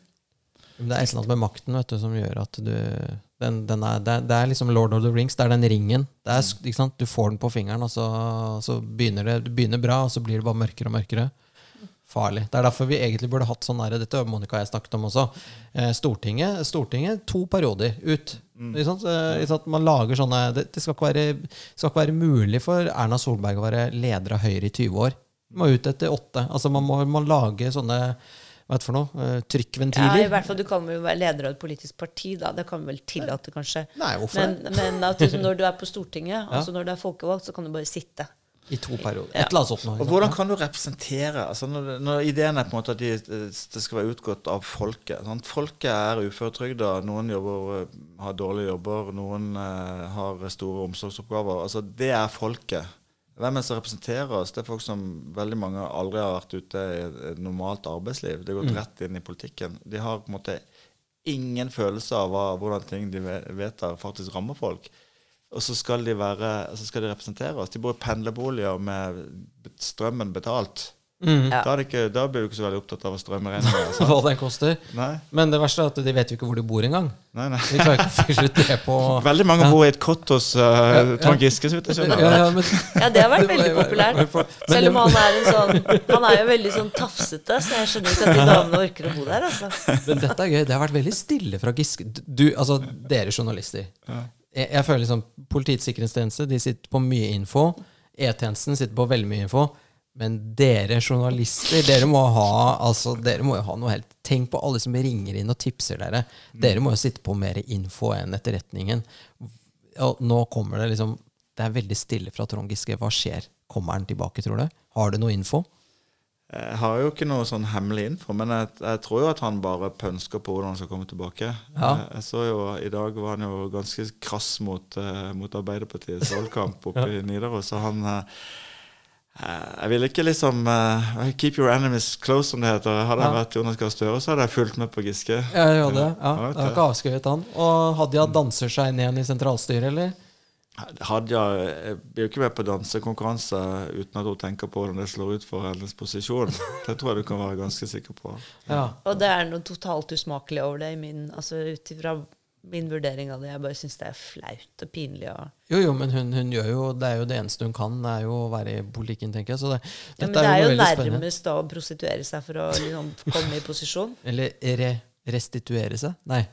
S1: Det er et eller annet med makten vet du, som gjør at du den, den er, det, det er liksom Lord of the Rings. Det er den ringen. Det er, ikke sant? Du får den på fingeren, og så, så begynner det det begynner bra, og så blir det bare mørkere og mørkere. Farlig. Det er derfor vi egentlig burde hatt sånn der, Dette har Monica og jeg snakket om også. Eh, Stortinget, Stortinget to perioder ut. Ikke sant? Eh, ikke sant? Man lager sånne det, det skal ikke, være, skal ikke være mulig for Erna Solberg å være leder av Høyre i 20 år. Man må ut etter åtte. Altså Man må man lage sånne hva for noe? trykkventiler.
S2: ja, I hvert fall du kan jo være leder av et politisk parti, da. Det kan vi vel tillate, kanskje.
S1: Nei, hvorfor
S2: Men, men at du, når du er på Stortinget, altså når du er folkevalgt, så kan du bare sitte.
S1: I to perioder. Et eller annet sånt.
S3: Og hvordan kan du representere altså når, når ideen er på en måte at de, det skal være utgått av folket sant? Folket er uføretrygda, noen jobber, eh, har dårlige jobber, noen uh, har store omsorgsoppgaver. Altså Det er folket. Hvem er det som representerer oss? Det er folk som veldig mange aldri har vært ute i et normalt arbeidsliv. De har gått rett inn i politikken. De har på en måte ingen følelse av hvordan ting de ve- vedtar, faktisk rammer folk. Og så skal de være, så skal de representere oss. De bor i pendlerboliger med strømmen betalt.
S1: Mm.
S2: Ja.
S3: Da, er det ikke, da blir du ikke så veldig opptatt av strømregninga. Altså.
S1: Hva den koster.
S3: Nei,
S1: Men det verste er at de vet jo ikke hvor de bor engang.
S3: nei, nei.
S1: De klarer ikke å fylle ut det på
S3: Veldig mange bor i et kott hos uh, Trond Giske, så vidt jeg skjønner.
S1: ja, ja, men,
S2: Ja, det har vært veldig populært. Selv om han er en sånn Han er jo veldig sånn tafsete, så jeg skjønner ikke at de damene orker å bo der, altså.
S1: Men dette er gøy. Det har vært veldig stille fra Giske. Du, altså, dere journalister. Jeg, jeg føler liksom Politiets sikkerhetstjeneste de sitter på mye info. E-tjenesten sitter på veldig mye info. Men dere journalister, dere må ha altså, dere må jo ha noe helt Tenk på alle som ringer inn og tipser dere. Dere må jo sitte på mer info enn etterretningen. Og nå kommer det liksom Det er veldig stille fra Trond Giske. Hva skjer? Kommer han tilbake, tror du? Har du noe info?
S3: Jeg har jo ikke noe sånn hemmelig info, men jeg, jeg tror jo at han bare pønsker på hvordan han skal komme tilbake.
S1: Ja.
S3: Jeg, jeg så jo, I dag var han jo ganske krass mot, uh, mot Arbeiderpartiets valgkamp oppe i Nidaros. Så han eh, Jeg ville ikke liksom uh, Keep your enemies close, som det heter. Hadde jeg
S1: Ja.
S3: vært Jonas Gahr Støre, så hadde jeg fulgt med på Giske.
S1: Ja, jeg gjorde det. Ja, det har ikke avskrevet han. Og Hadia danser seg ned i sentralstyret, eller?
S3: Hadia jeg blir jo ikke med på dansekonkurranse uten at hun tenker på hvordan det slår ut for hennes posisjon. Det tror jeg du kan være ganske sikker på.
S1: Ja.
S2: Og det er noe totalt usmakelig over det, i min, altså ut ifra min vurdering av det. Jeg bare syns det er flaut og pinlig. Og,
S1: Jo, jo, men hun, hun gjør jo Det er jo det eneste hun kan, er jo å være i politikken, tenker jeg. Så det,
S2: ja, men det er jo
S1: er jo
S2: nærmest da å prostituere seg for å liksom komme i posisjon.
S1: Eller re, restituere seg? Nei.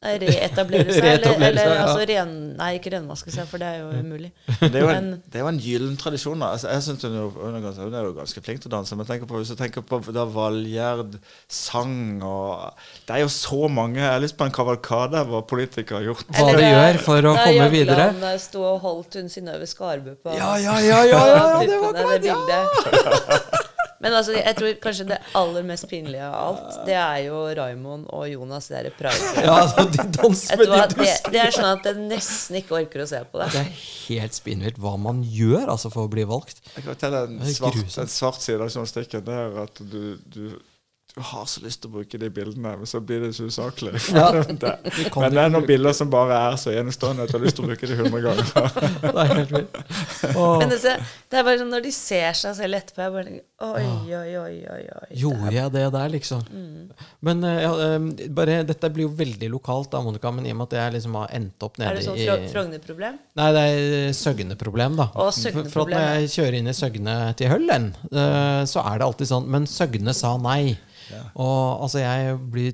S2: Reetablere seg. Eller, eller
S1: ja.
S2: altså ren, Nei, ikke renvaske seg, for det er jo umulig.
S3: Det er jo en, det er jo en gyllen tradisjon. da. Altså, jeg synes hun, hun, er ganske, hun er jo ganske flink til å danse. Men tenker på, hvis du tenker på da Valgjerd sang og Det er jo så mange Jeg har lyst på en kavalkade av hva politikere har gjort.
S1: Hva de gjør for å
S2: komme
S1: komme videre.
S2: Jagland eh, sto og holdt hun Synnøve Skarbu på
S1: Ja, ja, ja, ja, ja, ja, det var klart! Ja.
S2: Men altså, jeg tror kanskje det aller mest pinlige av alt, det er jo Raymond og Jonas, det derre pride.
S1: ja altså, de danser med de
S2: det,
S1: duskene.
S2: det er sånn at jeg nesten ikke orker å se på det.
S1: Det er helt spinnvilt hva man gjør altså, for å bli valgt.
S3: Jeg kan fortelle en svart, en svart side av journalistikken. Det er at du, du, du har så lyst til å bruke de bildene, men så blir det så usaklig.
S1: Ja.
S3: det, men det er noen bilder som bare er så enestående at du har lyst til å bruke de hundre ganger.
S1: Det er helt vilt.
S2: Men det, det er bare sånn når de ser seg selv etterpå jeg bare Oi, oi, oi, oi. oi.
S1: Gjorde jeg det der, liksom? Men eh, ja, eh, bare, dette blir jo veldig lokalt, da, Monica, men i og med at jeg liksom har endt opp
S2: Er det sånn
S1: i
S2: Frogner-problem?
S1: Nei, det er Søgne-problem, da.
S2: Å,
S1: For- For at når jeg kjører inn i Søgne til Høllen, eh, så er det alltid sånn Men Søgne sa nei. Og altså, jeg blir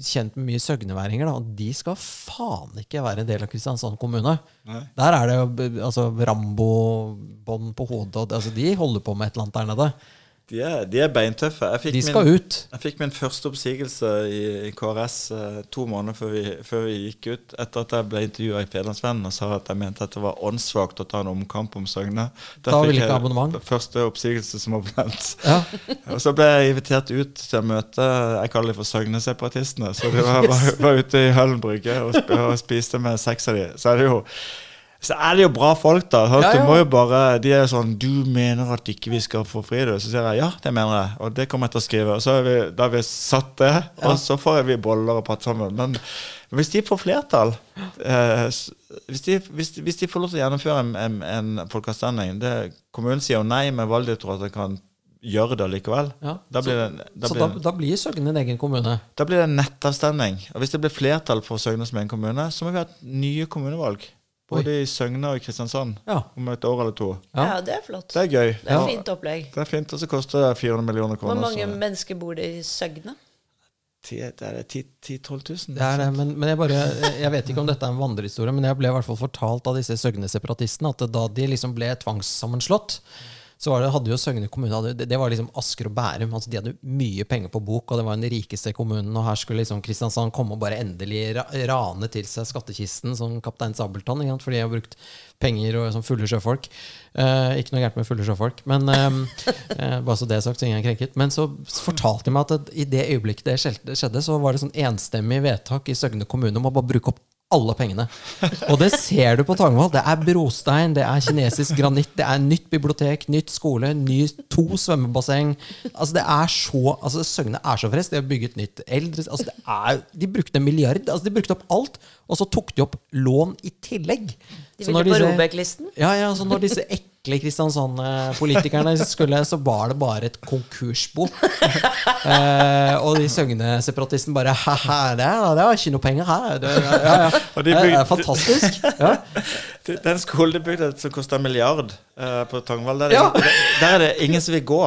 S1: kjent med mye søgneværinger, da, og de skal faen ikke være en del av Kristiansand kommune.
S3: Nei.
S1: Der er det altså, Rambo-bånd på hodet, altså, de holder på med et eller annet der nede.
S3: De er, de er beintøffe.
S1: De skal
S3: min,
S1: ut.
S3: jeg fikk min første oppsigelse i, i KRS eh, to måneder før vi, før vi gikk ut. Etter at jeg ble intervjua i Pederlandsvennen og sa at jeg mente at det var åndssvakt å ta en omkamp om Søgne. Der
S1: Da
S3: fikk jeg
S1: abonnement.
S3: Første oppsigelse som abonnent.
S1: Ja.
S3: Og så ble jeg invitert ut til å møte Jeg kaller det for Søgne-separatistene. Så de var, var, var ute i Høllen brygge og, og spiste med seks av de. Så er det jo så er det jo bra folk, da. Hørt,
S1: Ja, ja.
S3: Du må jo bare, De er jo sånn 'Du mener at ikke vi skal få fri det?' Så sier jeg ja, det mener jeg. Og det kommer jeg til å skrive. Og så har vi, da har vi satt det, og så får vi boller og patt sammen. Men hvis de får flertall eh, hvis, de, hvis, de- hvis de får lov til å gjennomføre en, en, en folkeavstemning Kommunen sier jo nei, men Valgdirektoratet kan gjøre det likevel.
S1: Ja.
S3: Da blir det, da
S1: Så
S3: blir
S1: da, da blir Søgne en egen kommune.
S3: da blir det nettavstemning. Og hvis det blir flertall for Søgne som en kommune, så må vi ha et nye kommunevalg. Både i Søgne og Kristiansand
S1: Ja.
S3: om et år eller to.
S1: Ja.
S2: Ja, det er flott.
S3: Det er gøy.
S2: Det er
S3: Ja,
S2: et fint opplegg.
S3: det er fint, og så koster det 400 millioner kroner.
S2: Hvor mange
S3: så-
S2: mennesker bor det i Søgne?
S3: Det er 10 000-12 000.
S1: Det er det, men, men jeg, bare, jeg vet ikke om dette er en vandrehistorie, men jeg ble i hvert fall fortalt av disse Søgne-separatistene at da de liksom ble tvangssammenslått, så det, hadde jo Søgne kommune hadde, det, det var liksom Asker og Bærum. altså De hadde mye penger på bok, og det var den rikeste kommunen. Og her skulle liksom Kristiansand komme og bare endelig rane til seg skattkisten som kaptein Sabeltann. Ikke sant? Fordi jeg har brukt penger og som fulle sjøfolk. Eh, ikke noe gærent med fulle sjøfolk, men eh, eh, bare så det er sagt, så ingen er krenket. Men så fortalte de meg at det, i det øyeblikket det skjedde, så var det sånn enstemmig vedtak i Søgne kommune om å bare bruke opp alle pengene. Og det ser du på Tangvoll. Det er brostein, det er kinesisk granitt, det er nytt bibliotek, nytt skole, ny, to svømmebasseng. Altså det er så, altså Søgne er så frest. De har bygget nytt eldre altså det er, De brukte en milliard. altså De brukte opp alt, og så tok de opp lån i tillegg.
S2: De ville på Robek-listen?
S1: ja, ja, så når disse ekle Kristiansand-politikerne skulle, så var det bare et konkursbo. eh, og de Søgne-separatistene bare Haha, det, det var ikke noe penger her. Det, ja, ja. Det er fantastisk. Ja.
S3: Den skolen de bygde som kosta en milliard eh, på Tangvall, der, er det-
S1: Ja.
S3: der er det ingen som vil gå.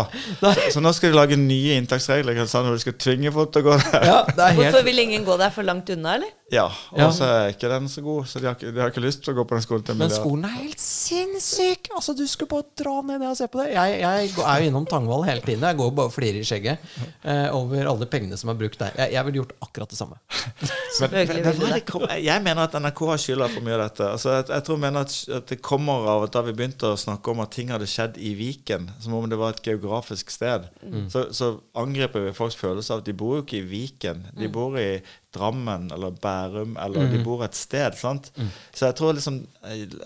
S3: Så nå skal de lage nye inntaksregler sant, hvor de skal tvinge folk til å gå der.
S1: ja, det er helt
S2: Hvorfor vil ingen gå der for langt unna, eller?
S3: Ja, og så er ikke den så god, så de har de har ikke lyst til å gå på den skolen til en
S1: Men skolen er helt sinnssyk! Altså, Du skulle bare dra ned der og se på det. Jeg, jeg er jo innom Tangvall hele tiden. Jeg går bare og flirer i skjegget eh, over alle pengene som er brukt der. Jeg, jeg ville gjort akkurat det samme.
S3: Men, Men
S2: du det.
S3: det Jeg mener at NRK har skylda for mye av dette. Altså, jeg, jeg tror mener at, at det kommer av at da vi begynte å snakke om at ting hadde skjedd i Viken, som om det var et geografisk sted, så, så angriper vi folks følelse av at de bor jo ikke i Viken. De bor i Drammen eller Bærum, eller de bor et sted. sant? Så jeg tror liksom eh,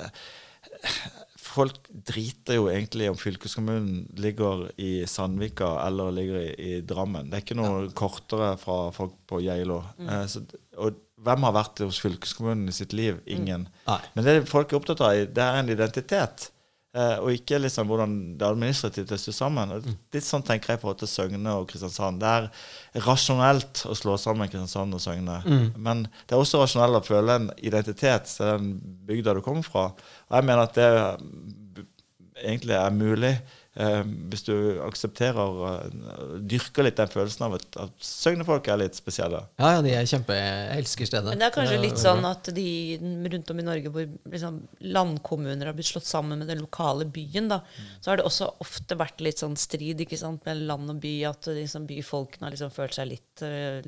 S3: Folk driter jo egentlig om fylkeskommunen ligger i Sandvika eller ligger i, i Drammen. Det er ikke noe kortere fra folk på Geilo. Eh, så, og hvem har vært hos fylkeskommunen i sitt liv? Ingen.
S1: Mm.
S3: Men det folk er opptatt av, det er en identitet. Eh, og ikke liksom hvordan det administrativt er styrt sammen. Mm. Litt sånn tenker jeg på til Søgne og Kristiansand. Det er rasjonelt å slå sammen Kristiansand og Søgne. Men det er også rasjonelt å føle en identitet til den bygda du kommer fra. Og jeg mener at det egentlig er mulig eh, hvis du aksepterer og Dyrker litt den følelsen av at, at Søgne-folk er litt spesielle.
S1: Ja, ja, de er kjempe... Jeg elsker stedet.
S2: Men det er kanskje litt sånn at de rundt om i Norge hvor liksom landkommuner har blitt slått sammen med den lokale byen, da, så har det også ofte vært litt sånn strid ikke sant, med land og by. At liksom byfolkene har liksom følt seg litt eh,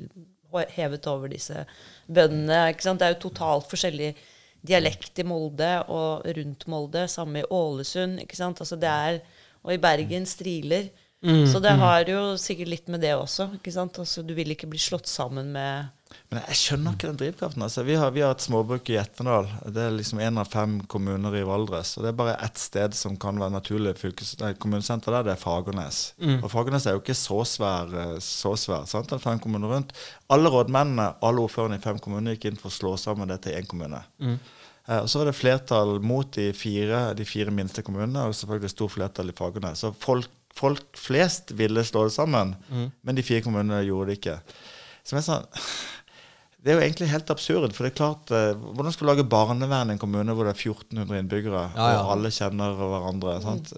S2: hevet over disse bøndene. ikke sant? Det er jo totalt forskjellig dialekt i Molde og rundt Molde. Samme i Ålesund. ikke sant? Altså det er, Og i Bergen striler. så det har jo sikkert litt med det også. ikke sant? Altså Du vil ikke bli slått sammen med
S3: Men jeg skjønner ikke den drivkraften. Altså, vi, har, vi har et småbruk i Etnedal. Det er liksom én av fem kommuner i Valdres. Og det er bare ett sted som kan være naturlig fylkes, nei, kommunesenter der, det er Fagernes. Og Fagernes er jo ikke så svær, eh, så svær sant? Det er fem kommuner rundt. Alle rådmennene, alle ordførerne i fem kommuner gikk inn for å slå sammen det til én kommune. Eh, og så var det flertall mot de fire, de fire minste kommunene, og selvfølgelig stort flertall i fagene. Så folk, folk flest ville slå det sammen, men de fire kommunene gjorde det ikke. Som er sånn det er jo egentlig helt absurd. For det er klart, eh, Hvordan skal du lage barnevern i en kommune hvor det er 1400 innbyggere,
S1: Ja, ja.
S3: og alle kjenner hverandre? Sant?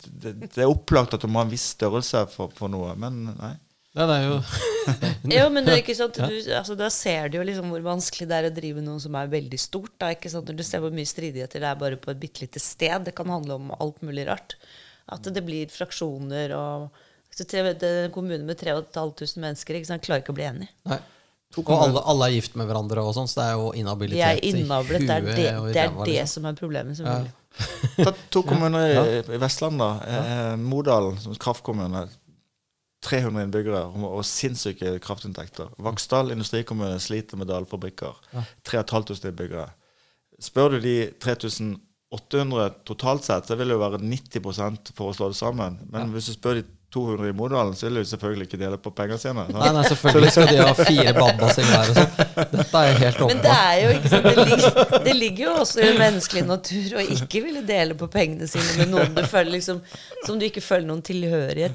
S3: Det, det er opplagt at du må ha en viss størrelse for, for noe, men nei.
S1: Ja, det er jo
S2: Jo, men det er ikke sant, du, altså, Da ser du jo liksom hvor vanskelig det er å drive noe som er veldig stort. Da, ikke sant? Når du ser hvor mye stridigheter det er bare på et bitte lite sted. Det kan handle om alt mulig rart. At det blir fraksjoner og Så tre- det er en kommune med 3500 mennesker ikke sant, klarer ikke å bli enig.
S1: Nei. Og alle, alle er gift med hverandre, og sånn, så det er jo
S2: De er innablet, Det er
S1: i
S2: det,
S1: huet Det i
S2: det, er det
S1: liksom.
S2: som er problemet.
S1: Ja.
S2: selvfølgelig.
S3: Ta to kommuner i, i Vestland, da. Eh, Modalen som kraftkommune. 300 innbyggere og, sinnssyke kraftinntekter. Vaksdal industrikommune sliter med dalfabrikker. 3500 innbyggere. Spør du de 3800 totalt sett, så vil det jo være 90 for å slå det sammen. Men hvis du spør de 200 i Modalen, så vil de selvfølgelig ikke dele på pengene sine.
S1: Nei, nei, selvfølgelig skal de ha fire badebasseng hver og sånn. Dette er helt
S2: Men det er jo ikke sant, det ligger, det ligger jo også i menneskelig natur å ikke ville dele på pengene sine med noen du føler liksom, som du ikke føler noen tilhørighet